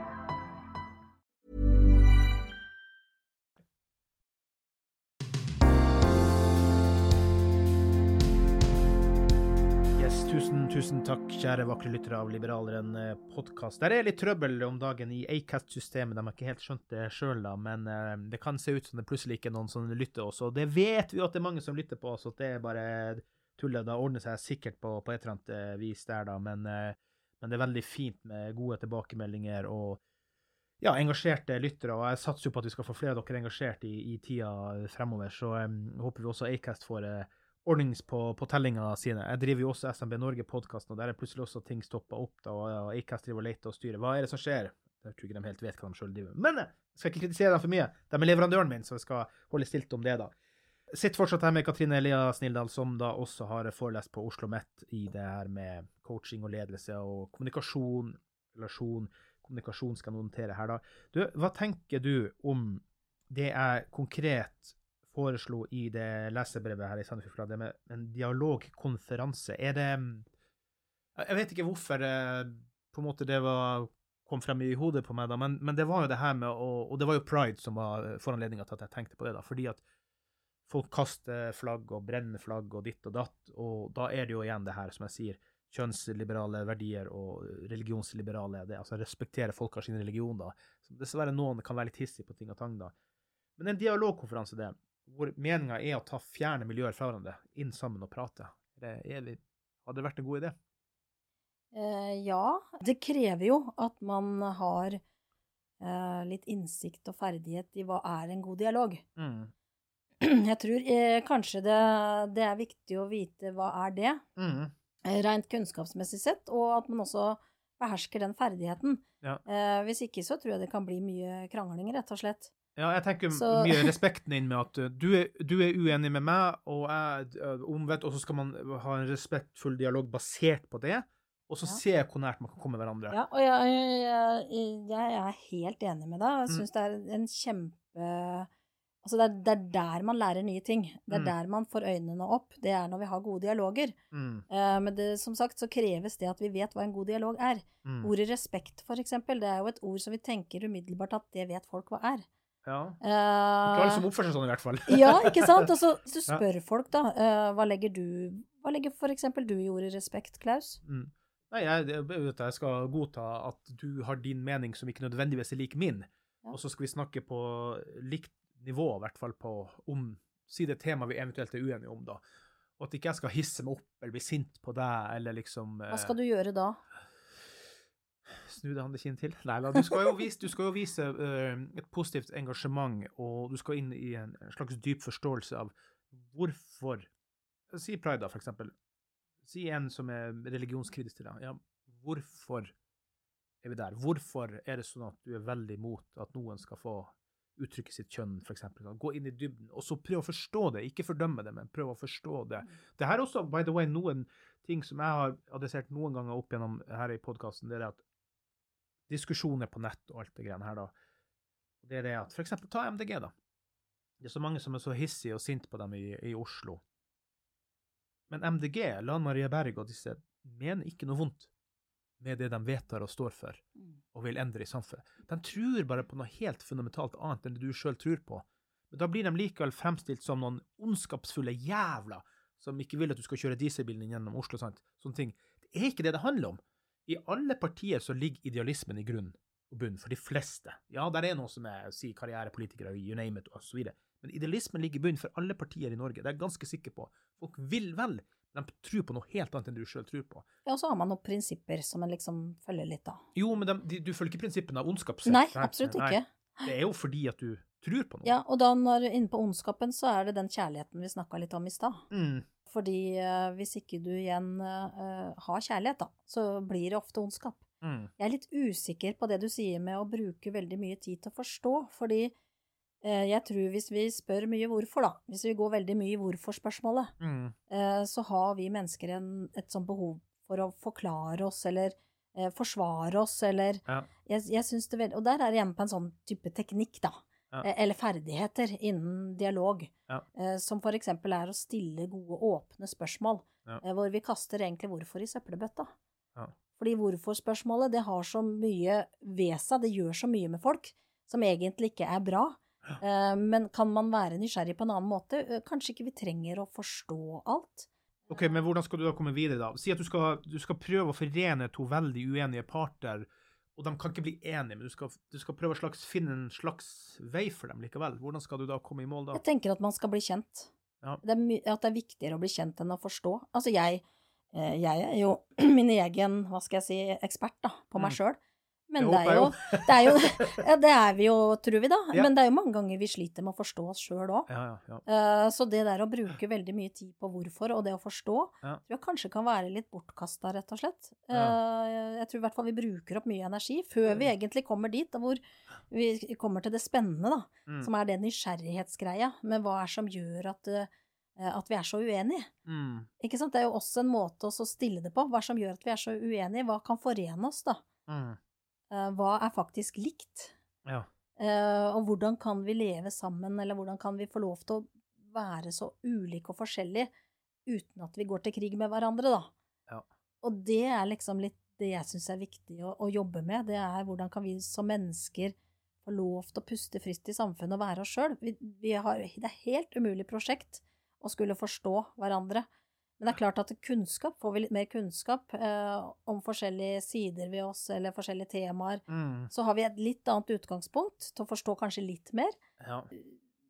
Tusen, tusen takk, kjære vakre lyttere av Liberaleren podkast. Der er litt trøbbel om dagen i Acast-systemet. De har ikke helt skjønt det sjøl, men eh, det kan se ut som det plutselig ikke er noen som lytter også. Og det vet vi at det er mange som lytter på oss, at det er bare tullet. Det ordner seg sikkert på, på et eller annet eh, vis der, da, men, eh, men det er veldig fint med gode tilbakemeldinger og ja, engasjerte lyttere, og jeg satser jo på at vi skal få flere av dere engasjert i, i tida fremover. Så um, håper vi også Acast får uh, ordnings på, på tellinga sine. Jeg driver jo også SMB Norge-podkasten, og der er plutselig også ting stoppa opp. da, og Acast driver og leter og styrer. Hva er det som skjer? Jeg tror ikke de helt vet hva de sjøl driver med. Men jeg skal ikke kritisere dem for mye. De er leverandøren min, så jeg skal holde stilt om det, da. Sitter fortsatt her med Katrine Elia Snildal, som da også har forelest på Oslo Met i det her med coaching og ledelse og kommunikasjon, relasjon kommunikasjon skal notere her, da. Du, hva tenker du om det jeg konkret foreslo i det lesebrevet her i Sandefjord, med en dialogkonferanse? Er det Jeg vet ikke hvorfor eh, på en måte det var, kom frem i hodet på meg, da, men, men det var jo det her med å Og det var jo pride som var foranledninga til at jeg tenkte på det, da, fordi at folk kaster flagg og brenner flagg og ditt og datt, og da er det jo igjen det her, som jeg sier, kjønnsliberale verdier og religionsliberale, det, altså respektere folk av sin religion, da. Så dessverre noen kan være litt hissige på ting og tang, da. Men en dialogkonferanse, det, hvor meninga er å ta fjerne miljøer fra hverandre, inn sammen og prate, det, det, hadde det vært en god idé? Eh, ja. Det krever jo at man har eh, litt innsikt og ferdighet i hva er en god dialog. Mm. Jeg tror eh, kanskje det, det, er viktig å vite hva er det. Mm. Eh, rent kunnskapsmessig sett, og at man også behersker den ferdigheten. Ja. Eh, hvis ikke så tror jeg det kan bli mye krangling, rett og slett. Ja, jeg tenker så... mye respekten inn med at uh, du er, du er, uenig med meg, og jeg uh, omvendt, og så skal man ha en respektfull dialog basert på det, og så ja. se hvor nært man kan komme hverandre. Ja, og jeg, jeg, jeg er helt enig med deg. Jeg syns mm. det er en kjempe Altså det er, det er, der man lærer nye ting. Det er mm. der man får øynene opp. Det er når vi har gode dialoger. Mm. Uh, men det, som sagt så kreves det at vi vet hva en god dialog er. Mm. Ordet respekt, for eksempel, det er jo et ord som vi tenker umiddelbart at det vet folk hva er. Ja. Uh, ikke alle som oppfører seg sånn, i hvert fall. ja, ikke sant. Altså, hvis du spør ja. folk, da, uh, hva legger du Hva legger for eksempel du i ordet respekt, Klaus? Mm. Nei, jeg, jeg, jeg, skal godta at du har din mening som ikke nødvendigvis er lik min. Ja. Og så skal vi snakke på likt nivå, i hvert fall på om Si det temaet vi eventuelt er uenige om, da. Og at ikke jeg skal hisse meg opp eller bli sint på deg, eller liksom Hva skal du gjøre da? Snu det handekinn til? Nei da, du skal jo vise, skal jo vise uh, et positivt engasjement, og du skal inn i en slags dyp forståelse av hvorfor Si pride, da, for eksempel. Si en som er religionskritisk til deg. Ja, hvorfor er vi der? Hvorfor er det sånn at du er veldig imot at noen skal få uttrykke sitt kjønn, f.eks. Gå inn i dybden, og så prøv å forstå det. Ikke fordømme det, men prøv å forstå det. Mm. Det her er også, by the way, noen ting som jeg har adressert noen ganger opp gjennom her i podkasten, det er at diskusjoner på nett og alt det greiene her, da. Det er det at f.eks. ta MDG, da. Det er så mange som er så hissige og sinte på dem i, i Oslo. Men MDG, Lan Marie Berg og disse, mener ikke noe vondt med det de vedtar og står for, mm. og vil endre i samfunnet. De tror bare på noe helt fundamentalt annet enn det du sjøl tror på. Men da blir de likevel fremstilt som noen ondskapsfulle jævler som ikke vil at du skal kjøre dieselbilen gjennom Oslo. Sant? Sånne ting. Det er ikke det det handler om. I alle partier så ligger idealismen i grunn og bunn, for de fleste. Ja, der er noen som er si, karrierepolitikere, you name it, osv. Men idealismen ligger i bunn for alle partier i Norge. Det er jeg ganske sikker på. Folk vil vel. De tror på noe helt annet enn du sjøl tror på. Ja, og så har man noen prinsipper som man liksom følger litt av. Jo, men de, de, du følger ikke prinsippene av ondskap? Nei, absolutt ikke. Nei. Det er jo fordi at du tror på noe. Ja, og da når inne på ondskapen, så er det den kjærligheten vi snakka litt om i stad. Mm. Fordi uh, hvis ikke du igjen uh, har kjærlighet, da, så blir det ofte ondskap. Mm. Jeg er litt usikker på det du sier med å bruke veldig mye tid til å forstå, fordi Eh, jeg tror hvis vi spør mye hvorfor, da, hvis vi går veldig mye i hvorfor-spørsmålet, mm. Eh, så har vi mennesker en, et sånt behov for å forklare oss eller eh, forsvare oss eller ja. jeg, jeg syns det veldig, Og der er jeg hjemme på en sånn type teknikk, da. Ja. Eh, eller ferdigheter innen dialog. Ja. Eh, som eksempel er å stille gode, åpne spørsmål. ja. hvor vi kaster egentlig hvorfor i søppelbøtta. Fordi hvorfor-spørsmålet, det har så mye ved seg, det gjør så mye med folk, som egentlig ikke er bra. Men kan man være nysgjerrig på en annen måte? Kanskje ikke vi trenger å forstå alt. Ok, Men hvordan skal du da komme videre, da? Si at du skal, du skal prøve å forene to veldig uenige parter, og de kan ikke bli enige, men du skal, du skal prøve å slags, finne en slags vei for dem likevel. Hvordan skal du da komme i mål da? Jeg tenker at man skal bli kjent. Ja. Det er, at det er viktigere å bli kjent enn å forstå. Altså, jeg, eh, jeg er jo min egen, hva skal jeg si, ekspert da, på meg mm. sjøl. Men Det er, jo, det er jo ja, Det er vi jo, tror vi, da. Ja. Men det er jo mange ganger vi sliter med å forstå oss sjøl òg. Ja, ja, ja. Eh, Så det der å bruke veldig mye tid på hvorfor, og det å forstå, tror jeg kanskje kan være litt bortkasta, rett og slett. Eh, Jeg tror i hvert fall vi bruker opp mye energi før vi egentlig kommer dit, hvor vi kommer til det spennende, da. Mm. Som er det nysgjerrighetsgreia. med hva er som gjør at, eh, at vi er så uenige? Mm. Ikke sant? Det er jo også en måte å stille det på. Hva som gjør at vi er så uenige? Hva kan forene oss, da? Mm. Eh, Hva er faktisk likt? Ja. Eh, og hvordan kan vi leve sammen, eller hvordan kan vi få lov til å være så ulike og forskjellige uten at vi går til krig med hverandre, da? Ja. Og det er liksom litt det jeg syns er viktig å, å jobbe med. Det er hvordan kan vi som mennesker få lov til å puste friskt i samfunnet og være oss sjøl. Vi, vi har, det er helt umulig prosjekt å skulle forstå hverandre. Men det er klart at kunnskap, får vi litt mer kunnskap eh, om forskjellige sider ved oss, eller forskjellige temaer, Mm. så har vi et litt annet utgangspunkt til å forstå kanskje litt mer. ja.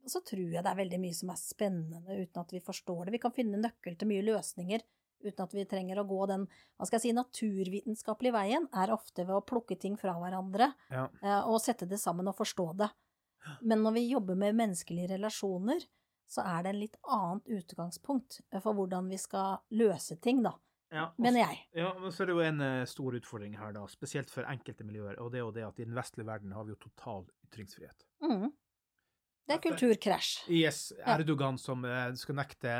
Så tror jeg det er veldig mye som er spennende uten at vi forstår det. Vi kan finne nøkkel til mye løsninger uten at vi trenger å gå den hva skal jeg si, naturvitenskapelige veien, er ofte ved å plukke ting fra hverandre Ja. eh, og sette det sammen og forstå det. Men når vi jobber med menneskelige relasjoner, så er det en litt annet utgangspunkt for hvordan vi skal løse ting, da. Ja, og Mener jeg. Ja, men så er det jo en eh, stor utfordring her, da, spesielt for enkelte miljøer, og det er jo det at i den vestlige verden har vi jo total ytringsfrihet. Mm. Det er kulturkrasj. Yes. Erdogan som eh, skal nekte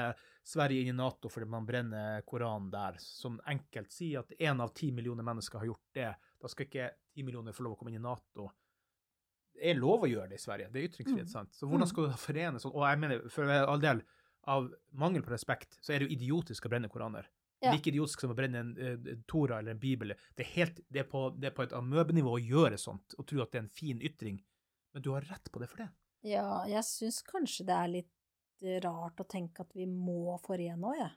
Sverige inn i Nato fordi man brenner Koranen der, som enkelt sier at én av ti millioner mennesker har gjort det. Da skal ikke ti millioner få lov å komme inn i Nato. Det er lov å gjøre det i Sverige, det er ytringsfrihet, Mm. sant? Så hvordan skal du forene sånn? Og jeg mener, for all del, av mangel på respekt, så er det jo idiotisk å brenne koraner. Ja. Like idiotisk som å brenne en en Tora eller en bibel. Det er, helt, det, er på, det er på et amøbenivå å gjøre sånt, og tro at det er en fin ytring. Men du har rett på det for det. Ja, jeg syns kanskje det er litt eh, rart å tenke at vi må forene òg, jeg.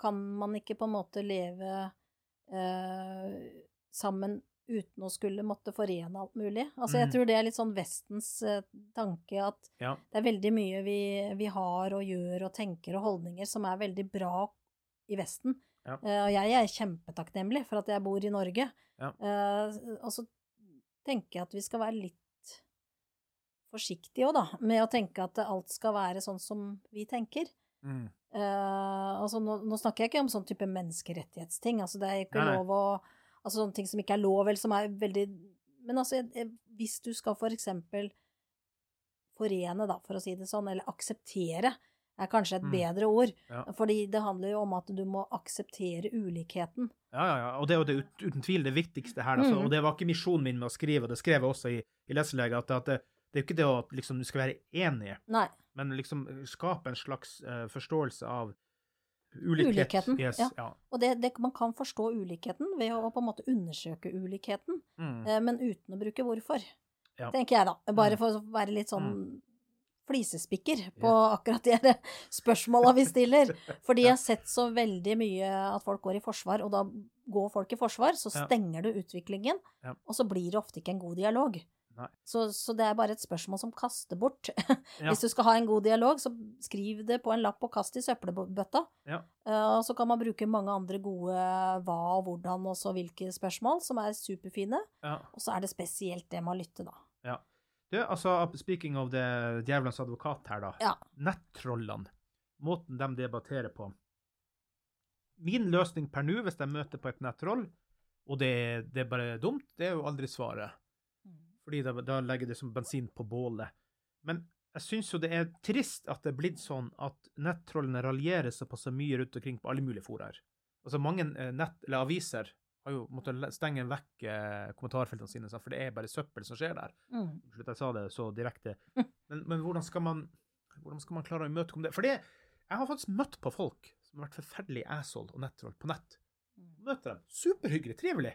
Kan man ikke på en måte leve eh, sammen uten å skulle måtte forene alt mulig? Altså, jeg Mhm. tror det er litt sånn Vestens eh, tanke at Ja. det er veldig mye vi, vi har og gjør og tenker og holdninger som er veldig bra i Vesten. Ja. Eh, og jeg er kjempetakknemlig for at jeg bor i Norge. Ja. Eh, og så tenker jeg at vi skal være litt forsiktige òg, da, med å tenke at alt skal være sånn som vi tenker. Mm. Altså, nå, nå snakker jeg ikke om sånn type menneskerettighetsting. Altså, det er ikke Nei, nei. lov å Altså sånne ting som ikke er lov, eller som er veldig Men altså, hvis du skal for eksempel forene, da, for å si det sånn, eller akseptere, er kanskje et Mm. bedre ord. Ja. Fordi det handler jo om at du må akseptere ulikheten. Ja, ja, ja. Og det er jo det, uten tvil det viktigste her. Altså. Mm. Og det var ikke misjonen min med å skrive, og det skrev jeg også i, i leselege, at, at det, det er jo ikke det at liksom, du skal være enig, Nei. men liksom skape en slags uh, forståelse av ulikhet. Ulikheten. Yes, ja. ja. Og det, det, man kan forstå ulikheten ved å på en måte undersøke ulikheten, Mm. eh, men uten å bruke hvorfor. Ja. Tenker jeg, da. Bare Mm. for å være litt sånn flisespikker på akkurat de spørsmåla vi stiller. Fordi jeg har sett så veldig mye at folk går i forsvar, og da går folk i forsvar, så stenger du utviklingen, og så blir det ofte ikke en god dialog. Så, så det er bare et spørsmål som kaster bort. Ja. Hvis du skal ha en god dialog, så skriv det på en lapp og kast i søppelbøtta. Ja. Og så kan man bruke mange andre gode hva og hvordan og så hvilke spørsmål, som er superfine. Ja. Og så er det spesielt det med å lytte, da. ja. Du, altså, speaking of the djevelens advokat her, da. Ja. Nettrollene. Måten de debatterer på. Min løsning per nå, hvis de møter på et nettroll, og det, det er bare dumt, det er jo aldri svaret. Fordi da, da legger det som bensin på bålet. Men jeg syns jo det er trist at det er blitt sånn at nettrollene raljerer såpass mye rundt omkring på alle mulige foraer. Altså mange eh, nett, eller aviser har jo måttet stenge vekk eh, kommentarfeltene sine, for det er bare søppel som skjer der. Mm. Slutt, jeg sa det så direkte. Men, men hvordan, skal man, hvordan skal man klare å imøtekomme det? For det, jeg har faktisk møtt på folk som har vært forferdelig asshole og nettroll på nett. Møter dem. Superhyggelig, trivelig.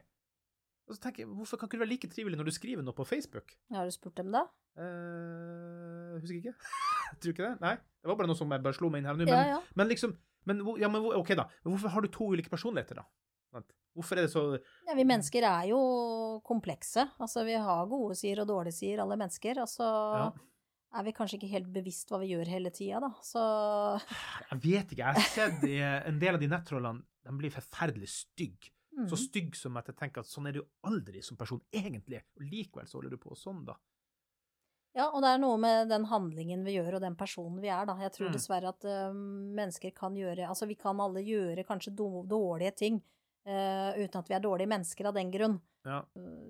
Og så tenker jeg, hvorfor kan ikke du være like trivelig når du skriver noe på Facebook? Har du spurt dem da? Uh, husker ikke. jeg tror ikke det. Nei. Det var bare noe som jeg bare slo meg inn her nå. Men, Ja, ja. men liksom men, ja, men OK, da. Hvorfor har du to ulike personligheter, da? Hvorfor er det så Ja, vi mennesker er jo komplekse. Altså, vi har gode sider og dårlige sider, alle mennesker. Og så Ja. er vi kanskje ikke helt bevisst hva vi gjør hele tida, da. Så Jeg vet ikke. Jeg har sett en del av de nettrollene de blir forferdelig stygge. Så Mhm. stygg som at jeg tenker at sånn er du aldri som person egentlig. Og likevel så holder du på sånn, da. Ja, og det er noe med den handlingen vi gjør, og den personen vi er, da. Jeg tror Mm. dessverre at eh, mennesker kan gjøre Altså, vi kan alle gjøre kanskje dårlige ting eh, uten at vi er dårlige mennesker av den grunn. Ja.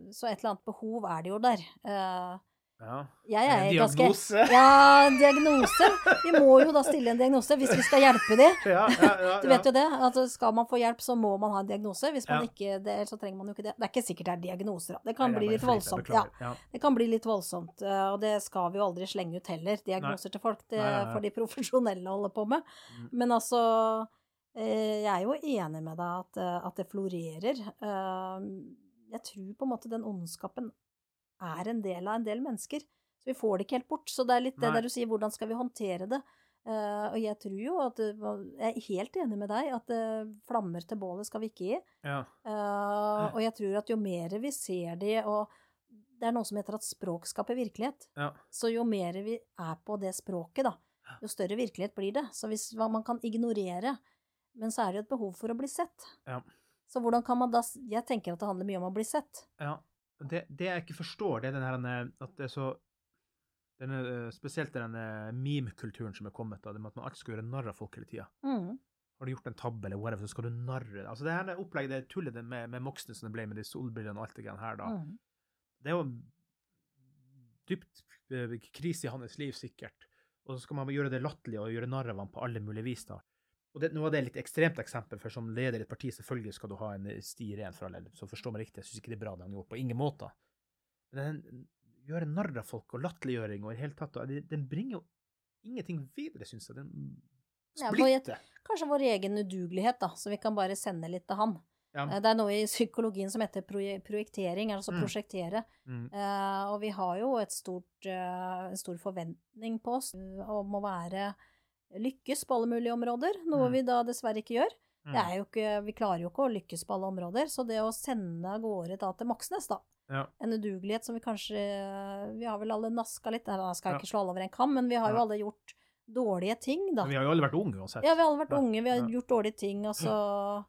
Så et eller annet behov er det jo der. Eh, ja. jeg En diagnose. ganske. Ja, en diagnose. Vi må jo da stille en diagnose hvis vi skal hjelpe dem. Ja, ja, ja, Du vet jo det. Altså, skal man få hjelp, så må man ha en diagnose. Hvis man Ja. ikke det, så trenger man jo ikke det. Det er ikke sikkert det er diagnoser. Det kan Nei, bli litt voldsomt. Det kan bli litt voldsomt, eh, og det skal vi jo aldri slenge ut heller. Diagnoser til folk, det Nei, nei, nei. får de profesjonelle holde på med. Mm. Men altså eh, Jeg er jo enig med deg at, eh, at det florerer. Jeg tror på en måte den ondskapen er en del av en del mennesker. Så vi får det ikke helt bort. Så det er litt det Nei. der du sier, hvordan skal vi håndtere det? Uh, og jeg tror jo at Jeg er helt enig med deg at uh, flammer til bålet skal vi ikke gi. Ja. Uh, og jeg tror at jo mer vi ser det, og det er noe som heter at språk skaper virkelighet. Ja. Så jo mer vi er på det språket, da, jo større virkelighet blir det. Så hvis man kan ignorere, men så er det jo et behov for å bli sett. Ja. Så hvordan kan man da Jeg tenker at det handler mye om å bli sett. Ja. Det, det jeg ikke forstår, det er den her eh, at det er så denne, eh, Spesielt den meme-kulturen som er kommet, da, det med at man alltid skal gjøre narr av folk hele tida. Mm. Har du gjort en tabbe, eller whatever, så skal du narre Altså, det her opplegget, det tullet med, med Moxnes som det ble med de solbrillene og alt det greiene her, da. Mm. Det er jo dypt eh, krise i hans liv, sikkert. Og så skal man gjøre det latterlig og gjøre narr av ham på alle mulige vis, da. Og det, nå var det et litt ekstremt eksempel, for som leder i et parti, selvfølgelig skal du ha en sti ren for alle, så forstå meg riktig, jeg syns ikke det er bra det han gjorde, på ingen måte. Men den gjøre narr av folk og latterliggjøring og i hele tatt, og den bringer jo ingenting videre, syns jeg. Den Ja, vår- Kanskje vår egen udugelighet, da, så vi kan bare sende litt til han. Ja. Eh, Det er noe i psykologien som heter projektering, altså Mm. prosjektere. Mm. Uh, og vi har jo et stort, uh, en stor forventning på oss eh, om å være lykkes på alle mulige områder, noe Mm. vi da dessverre ikke gjør. Mm. Det er jo ikke, vi klarer jo ikke å lykkes på alle områder, så det å sende av gårde da til Moxnes, da, Ja. en udugelighet som vi kanskje Vi har vel alle naska litt, jeg skal ikke slå alle over en kam, men vi har jo alle gjort dårlige ting, da. Men vi har jo alle vært unge uansett. Ja, vi har alle vært unge, vi har Ja. gjort dårlige ting, og så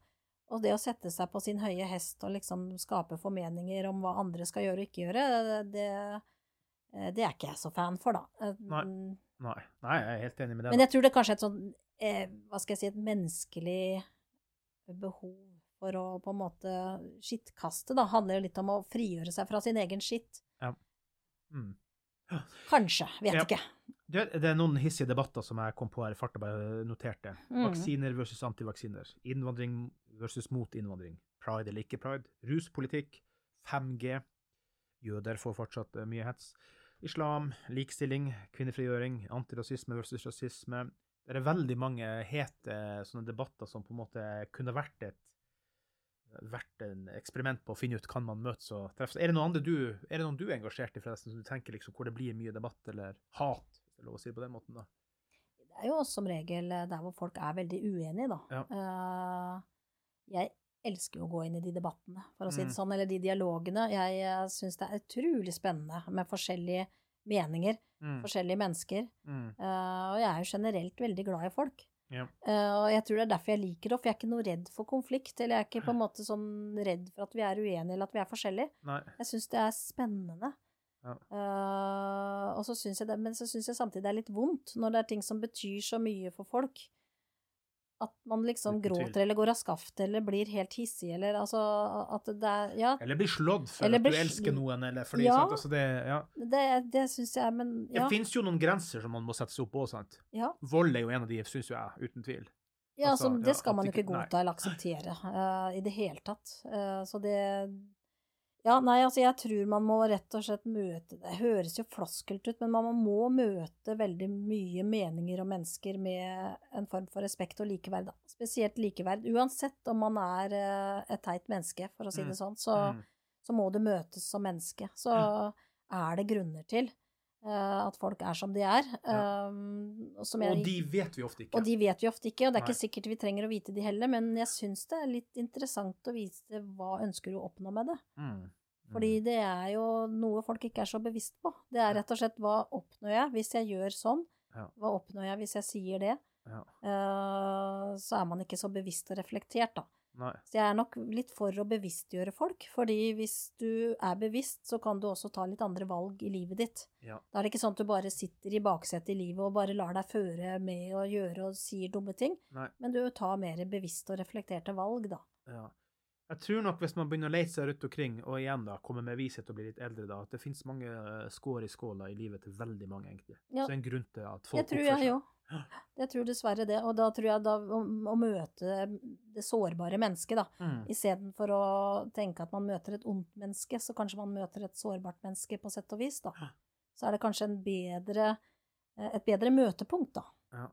Og det å sette seg på sin høye hest og liksom skape formeninger om hva andre skal gjøre og ikke gjøre, det, det er ikke jeg så fan for, da. Eh, Nei. Nei. Nei, jeg er helt enig med det. Men jeg tror det kanskje er et sånn, eh, hva skal jeg si, et menneskelig behov for å på en måte skittkaste, da, handler jo litt om å frigjøre seg fra sin egen skitt. Ja. Mm. Kanskje, vet Ja. ikke. Det, det er noen hissige debatter som jeg kom på her i farta, bare noterte. Mm. Vaksiner versus antivaksiner. Innvandring versus mot innvandring. Pride eller ikke pride. Ruspolitikk. 5G. Jøder får fortsatt eh, mye hets. Islam, likestilling, kvinnefrigjøring, antirasisme versus rasisme. Det er veldig mange hete sånne debatter som på en måte kunne vært et vært en eksperiment på å finne ut kan man møtes og treffes. Er det noen andre du er det noen du er engasjert i, forresten, som du tenker liksom hvor det blir mye debatt eller hat, hvis det er lov å si det på den måten? da? Det er jo som regel eh, der hvor folk er veldig uenige, da. Ja. Uh, jeg elsker jo å gå inn i de debattene, for å si Mm. det sånn, eller de dialogene. Jeg syns det er utrolig spennende med forskjellige meninger, Mm. forskjellige mennesker. Mm. Uh, og jeg er jo generelt veldig glad i folk. Ja. Uh, og jeg tror det er derfor jeg liker det, for jeg er ikke noe redd for konflikt. Eller jeg er ikke på en måte sånn redd for at vi er uenige, eller at vi er forskjellige. Nei. Jeg syns det er spennende. Ja. Uh, og så syns jeg det, men så syns jeg samtidig det er litt vondt når det er ting som betyr så mye for folk. At man liksom gråter eller går av skaftet eller blir helt hissig eller altså at det er Ja, Eller blir slått for Eller at du blir elsker noen, eller fordi Ja. sant? Altså det, ja. det, det syns jeg Men ja. Det fins jo noen grenser som man må sette seg opp på, sant? ja. Vold er jo en av de, syns jo jeg, uten tvil. Ja, Altså, altså, det skal man jo ikke godta eller akseptere uh, i det hele tatt. Uh, så det Ja, nei, altså, jeg tror man må rett og slett møte Det høres jo floskelt ut, men man må møte veldig mye meninger og mennesker med en form for respekt og likeverd, da. Spesielt likeverd. Uansett om man er eh, et teit menneske, for å si Mm. det sånn, så, Mm. så må det møtes som menneske. Så er det grunner til at folk er som de er. Um, og som jeg- Og de vet vi ofte ikke. og de vet vi ofte ikke, og det er Nei. ikke sikkert vi trenger å vite de heller, men jeg syns det er litt interessant å vise hva ønsker du å oppnå med det. Mm. Fordi det er jo noe folk ikke er så bevisst på. Det er rett og slett hva oppnår jeg hvis jeg gjør sånn? Ja. Hva oppnår jeg hvis jeg sier det? Ja. Uh, så er man ikke så bevisst og reflektert, da. Nei. Så jeg er nok litt for å bevisstgjøre folk, fordi hvis du er bevisst, så kan du også ta litt andre valg i livet ditt. Ja. Da er det ikke sånn at du bare sitter i baksetet i livet og bare lar deg føre med å gjøre og sier dumme ting, Nei. men du tar mer bevisste og reflekterte valg, da. Ja. Jeg tror nok hvis man begynner å lete seg rundt omkring, og igjen da, kommer med vishet og bli litt eldre, da, at det finnes mange eh, skår i skåla i livet til veldig mange, egentlig. Ja. Så en grunn til at folk Jeg tror oppfører jeg seg. òg. Jeg tror dessverre det. Og da tror jeg da å, å møte det sårbare mennesket, da, Mm. istedenfor å tenke at man møter et ondt menneske, så kanskje man møter et sårbart menneske på sett og vis, da. Så er det kanskje en bedre, eh, et bedre møtepunkt, da. Ja.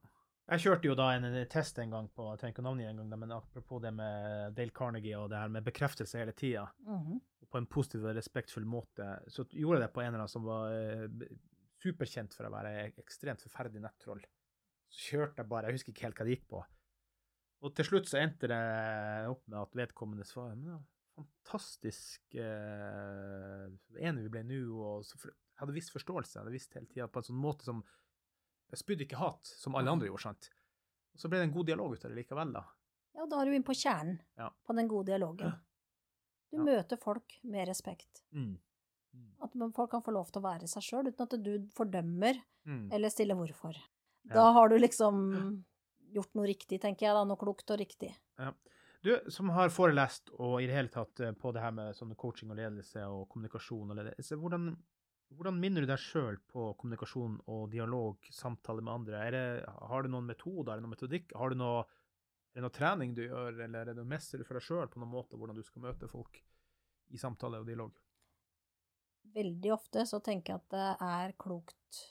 Jeg kjørte jo da en, test en gang på Jeg trenger ikke navnet en gang, men apropos det med Dale Carnegie og det her med bekreftelse hele tida, Mhm. på en positiv og respektfull måte, så gjorde jeg det på en eller annen som var eh, superkjent for å være ekstremt forferdelig nettroll. Så kjørte jeg bare, jeg husker ikke helt hva det gikk på. Og til slutt så endte det opp med at vedkommende svarer men det var fantastisk eh, enig vi ble nå, og så jeg hadde visst forståelse, jeg hadde visst hele tida på en sånn måte som Jeg spydde ikke hat, som alle andre gjorde, sant. Og så ble det en god dialog ut av det likevel, da. Ja, da er du inne på kjernen Ja. på den gode dialogen. Du Ja. møter folk med respekt. Mm. At folk kan få lov til å være seg sjøl, uten at du fordømmer Mm. eller stiller hvorfor. Da har du liksom gjort noe riktig, tenker jeg, da. Noe klokt og riktig. Ja. Du som har forelest og i det hele tatt eh, på det her med sånn coaching og ledelse og kommunikasjon og ledelse, hvordan, hvordan minner du deg sjøl på kommunikasjon og dialog, samtale med andre? Det, har du noen metoder, er det noen metodikk? Har du noe, er det noe trening du gjør, eller er det noe mestrer du for deg sjøl på noen måte hvordan du skal møte folk i samtale og dialog? Veldig ofte så tenker jeg at det er klokt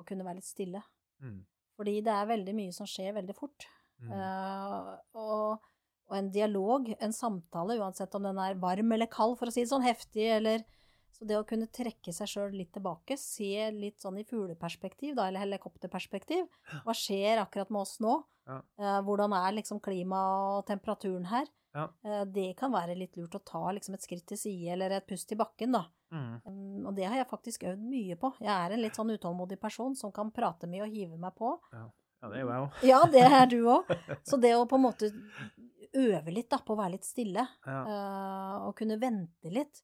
å kunne være litt stille. Mm. Fordi det er veldig mye som skjer veldig fort. Mm. Uh, og, og en dialog, en samtale, uansett om den er varm eller kald, for å si det sånn, heftig eller Så det å kunne trekke seg sjøl litt tilbake, se litt sånn i fugleperspektiv, da, eller helikopterperspektiv, hva skjer akkurat med oss nå? Ja. Uh, hvordan er liksom klimaet og temperaturen her? Ja. Uh, det kan være litt lurt å ta liksom et skritt til side, eller et pust i bakken, da. Mm. Um, og det har jeg faktisk øvd mye på. Jeg er en litt sånn utålmodig person som kan prate mye og hive meg på. Ja. ja, det er jo jeg òg. Ja, det er du òg. Så det å på en måte øve litt da, på å være litt stille, Ja. uh, og kunne vente litt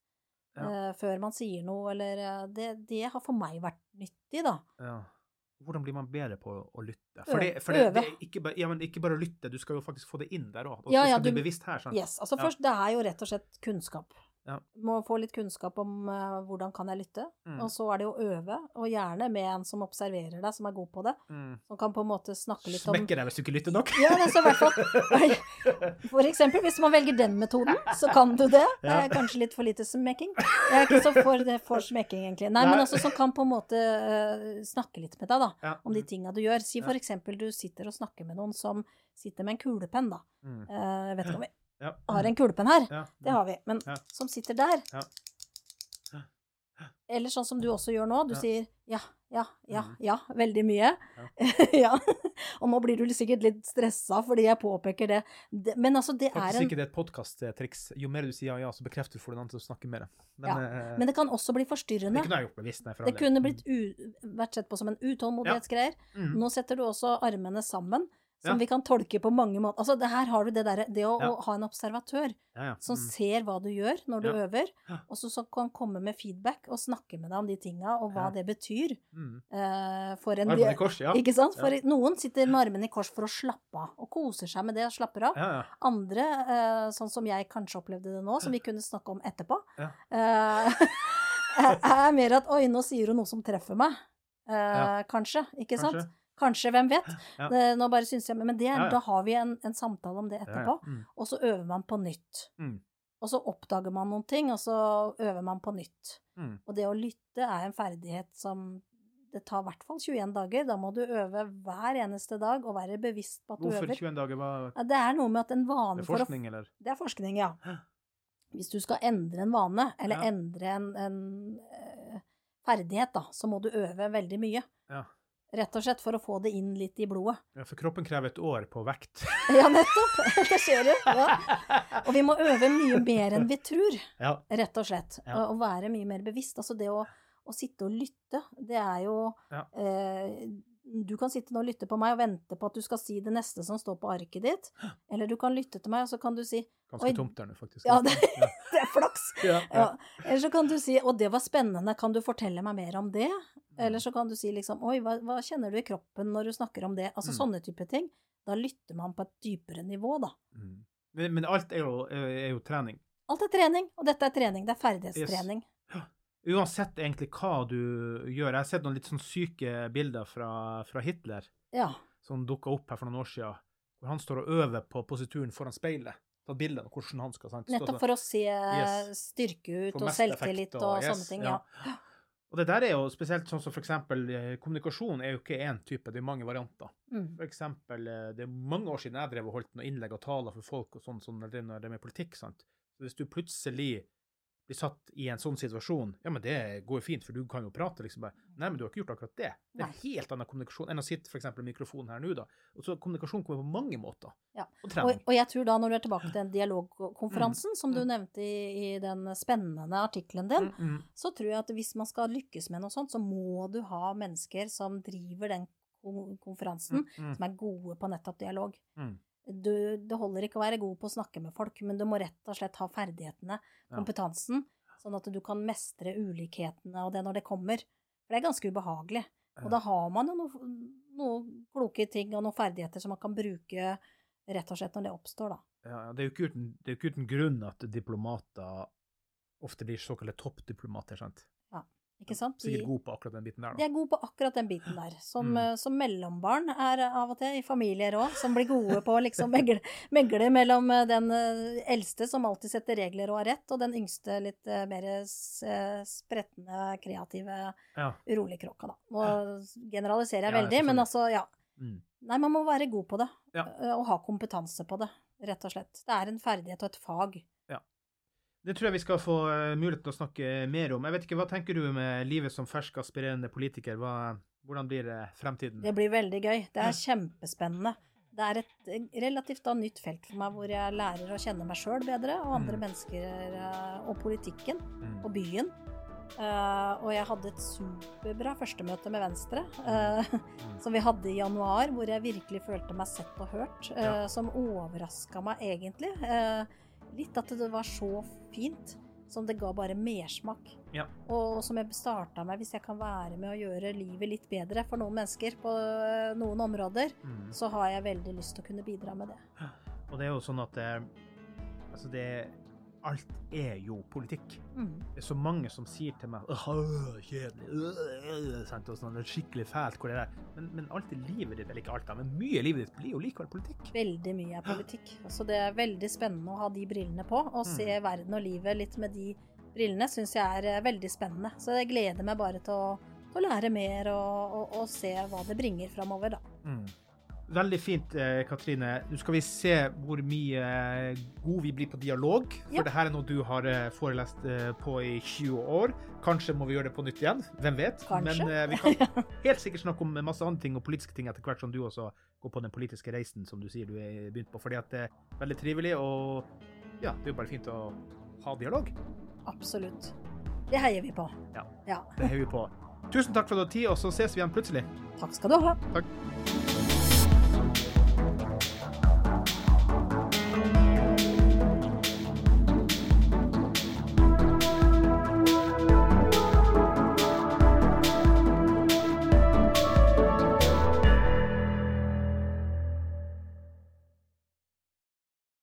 eh, før man sier noe, eller uh, det, det har for meg vært nyttig, da. Ja. Hvordan blir man bedre på å, lytte? Fordi, fordi Øve. ikke, bare, ja, men ikke bare lytte, du skal jo faktisk få det inn der òg. Og Ja, ja, du bli bevisst her. sant? Yes, altså først, det er jo rett og slett kunnskap. Ja. Må få litt kunnskap om uh, hvordan kan jeg lytte, Mm. og så er det å øve, og gjerne med en som observerer deg, som er god på det, Mm. som kan på en måte snakke litt om Smekker deg hvis du ikke lytter nok. Ja, er så i hvert fall For eksempel, hvis man velger den metoden, så kan du det. Ja. er kanskje litt for lite smekking. Jeg er ikke så for, det, for smekking, egentlig. Nei, men også som kan på en måte uh, snakke litt med deg, da. Ja. Om de tinga du gjør. Si for eksempel du sitter og snakker med noen som sitter med en kulepenn, da. Mm. Uh, Jeg vet ikke om vi Ja. har en kulepenn her. Ja. Det har vi. Men Ja. som sitter der. Ja. Eller sånn som du også gjør nå. Du sier ja, ja, ja, Mhm. ja, veldig mye. Ja. Og nå blir du sikkert litt stressa fordi jeg påpeker det. det men altså, det er Faktisk en ikke det er et podkasttriks. Jo mer du sier ja, ja, så bekrefter du for den andre å snakke mer. Men, Ja, eh, Men det kan også bli forstyrrende. det kunne jeg gjort bevisst. Nei, Det kunne blitt u vært sett på som en utålmodighetsgreier. Mm. Nå setter du også armene sammen, som Ja. vi kan tolke på mange måter. Altså, det her har du det derre Det å, Ja. å ha en observatør Ja, ja. som Mm. ser hva du gjør når du øver, og så, så kan komme med feedback og snakke med deg om de tinga, og hva det betyr. Mm. uh, for en Armene i kors, ja. Ikke sant? For noen sitter med armene i kors for å slappe av, og koser seg med det og slapper av. Andre, uh, sånn som jeg kanskje opplevde det nå, som vi kunne snakke om etterpå, Ja. Uh, er mer at oi, nå sier hun noe som treffer meg. Kanskje, ikke sant? Kanskje. Kanskje, hvem vet? Ja. Nå bare syns jeg, Men det, Ja, ja. da har vi en, en samtale om det etterpå. Mm. og så øver man på nytt. Mm. Og så oppdager man noen ting, og så øver man på nytt. Mm. Og det å lytte er en ferdighet som det tar i hvert fall 21 dager. Da må du øve hver eneste dag og være bevisst på at du øver. Hvorfor 21 dager? Hva det er noe med at en det vane er for å forskning, eller? Det er forskning, ja. Hvis du skal endre en vane, eller endre en, en eh, ferdighet, da, så må du øve veldig mye. Ja. Rett og slett for å få det inn litt i blodet. ja, for kroppen krever et år på vekt. Ja, nettopp! Det skjer du. Ja. Og vi må øve mye mer enn vi tror, Ja. rett og slett. Ja. Og være mye mer bevisst. Altså det å, å sitte og lytte, det er jo Ja. eh, Du kan sitte nå og lytte på meg og vente på at du skal si det neste som står på arket ditt. Eller du kan lytte til meg, og så kan du si Ganske tomt der nå, faktisk. Ja, det, det er flaks. Eller så kan du si 'Å, det var spennende, kan du fortelle meg mer om det?' Eller så kan du si liksom 'Oi, hva, hva kjenner du i kroppen når du snakker om det?' Altså Mm. sånne type ting. Da lytter man på et dypere nivå, da. Mm. Men, men alt er jo, er jo trening. Alt er trening, og dette er trening. Det er ferdighetstrening. Uansett egentlig hva du gjør. Jeg har sett noen litt sånn syke bilder fra, fra Hitler Ja. som dukka opp her for noen år siden, hvor han står og øver på posituren foran speilet. Tatt bilde av hvordan han skal sant? Nettopp for å se Yes. styrke ut og effekt selvtillit og, og- yes, sånne ting. ja. Ja. Og det der er jo spesielt sånn som eksempel eh, kommunikasjon er jo ikke én type, det er mange varianter. Mm. For eksempel, eh, det er mange år siden jeg drev og holdt noen innlegg og taler for folk og sånn, sånn når det drev med politikk, sant. Så hvis du plutselig blir satt i en sånn situasjon, ja, men det går jo fint, for du kan jo prate, liksom bare. Nei, men du har ikke gjort akkurat det. Det er en helt annen kommunikasjon enn å sitte eksempel i mikrofonen her nå, da. Og så kommunikasjon kommer på mange måter. Ja. Og Og, og jeg tror da, når du er tilbake til den dialogkonferansen Mm. som du nevnte i, i den spennende artikkelen din, Mm, så tror jeg at hvis man skal lykkes med noe sånt, så må du ha mennesker som driver den konferansen, Mm, mm. som er gode på nettopp dialog. Du, det holder ikke å være god på å snakke med folk, men du må rett og slett ha ferdighetene, Ja. kompetansen, sånn at du kan mestre ulikhetene og det når det kommer. For det er ganske ubehagelig. Og da har man jo noen noe kloke ting og noen ferdigheter som man kan bruke rett og slett når det oppstår, da. Ja, ja, det er jo ikke uten, det er jo ikke uten grunn at diplomater ofte blir såkalte toppdiplomater, sant? Ja, ikke sant? Sikkert god gode på akkurat den biten der, De er gode på akkurat den biten der. Som, Mm. eh, som mellombarn er av og til, i familier òg, som blir gode på å liksom megle, megle mellom eh, den eh, eldste som alltid setter regler og har rett, og den yngste litt mer spretne, kreative, Ja. urolige kråka, da. Nå generaliserer jeg Ja, veldig, men altså, ja. Mm. Nei, man må være god på det, Ja. og ha kompetanse på det, rett og slett. Det er en ferdighet og et fag. Det tror jeg vi skal få eh, mulighet til å snakke mer om. Jeg vet ikke, Hva tenker du med livet som fersk aspirerende politiker? Hva, hvordan blir det fremtiden? Det blir veldig gøy. Det er kjempespennende. Det er et eh, relativt da nytt felt for meg, hvor jeg lærer å kjenne meg sjøl bedre, og andre Mm. mennesker eh, og politikken Mm. og byen. Uh, og jeg hadde et superbra førstemøte med Venstre, uh, Mm. som vi hadde i januar, hvor jeg virkelig følte meg sett og hørt, Uh, Ja. som overraska meg egentlig. Eh, litt at det var så fint, som det ga bare mersmak. Ja. Og som jeg starta med, hvis jeg kan være med å gjøre livet litt bedre for noen mennesker på øh, noen områder, Mm. så har jeg veldig lyst til å kunne bidra med det. Og det er jo sånn at det, altså det, alt er jo politikk. Mm. Det er så mange som sier til meg «Åh, kjedelig, øh, øh», og sånn, det er skikkelig fælt hvor det er. Men, men alt i livet ditt, eller ikke alt, da, men mye i livet ditt blir jo likevel politikk. Veldig mye er politikk. Så det er veldig spennende å ha de brillene på, og Mm. se verden og livet litt med de brillene, syns jeg er eh, veldig spennende. Så jeg gleder meg bare til å, til å lære mer og, og, og se hva det bringer framover, da. Mm. Veldig fint, eh, Katrine. Nå skal vi se hvor mye eh, god vi blir på dialog. For Ja. det her er noe du har eh, forelest på i 20 år. Kanskje må vi gjøre det på nytt igjen. Hvem vet? Kanskje. Men vi kan helt sikkert snakke om masse andre ting og politiske ting etter hvert som du også går på den politiske reisen som du sier du er begynt på. Fordi at det er veldig trivelig, og ja, det er jo bare fint å ha dialog. Absolutt. Det heier vi på. Ja. Ja. Det heier vi på. Tusen takk for at du har tid, og så ses vi igjen plutselig. Takk skal du ha. Takk.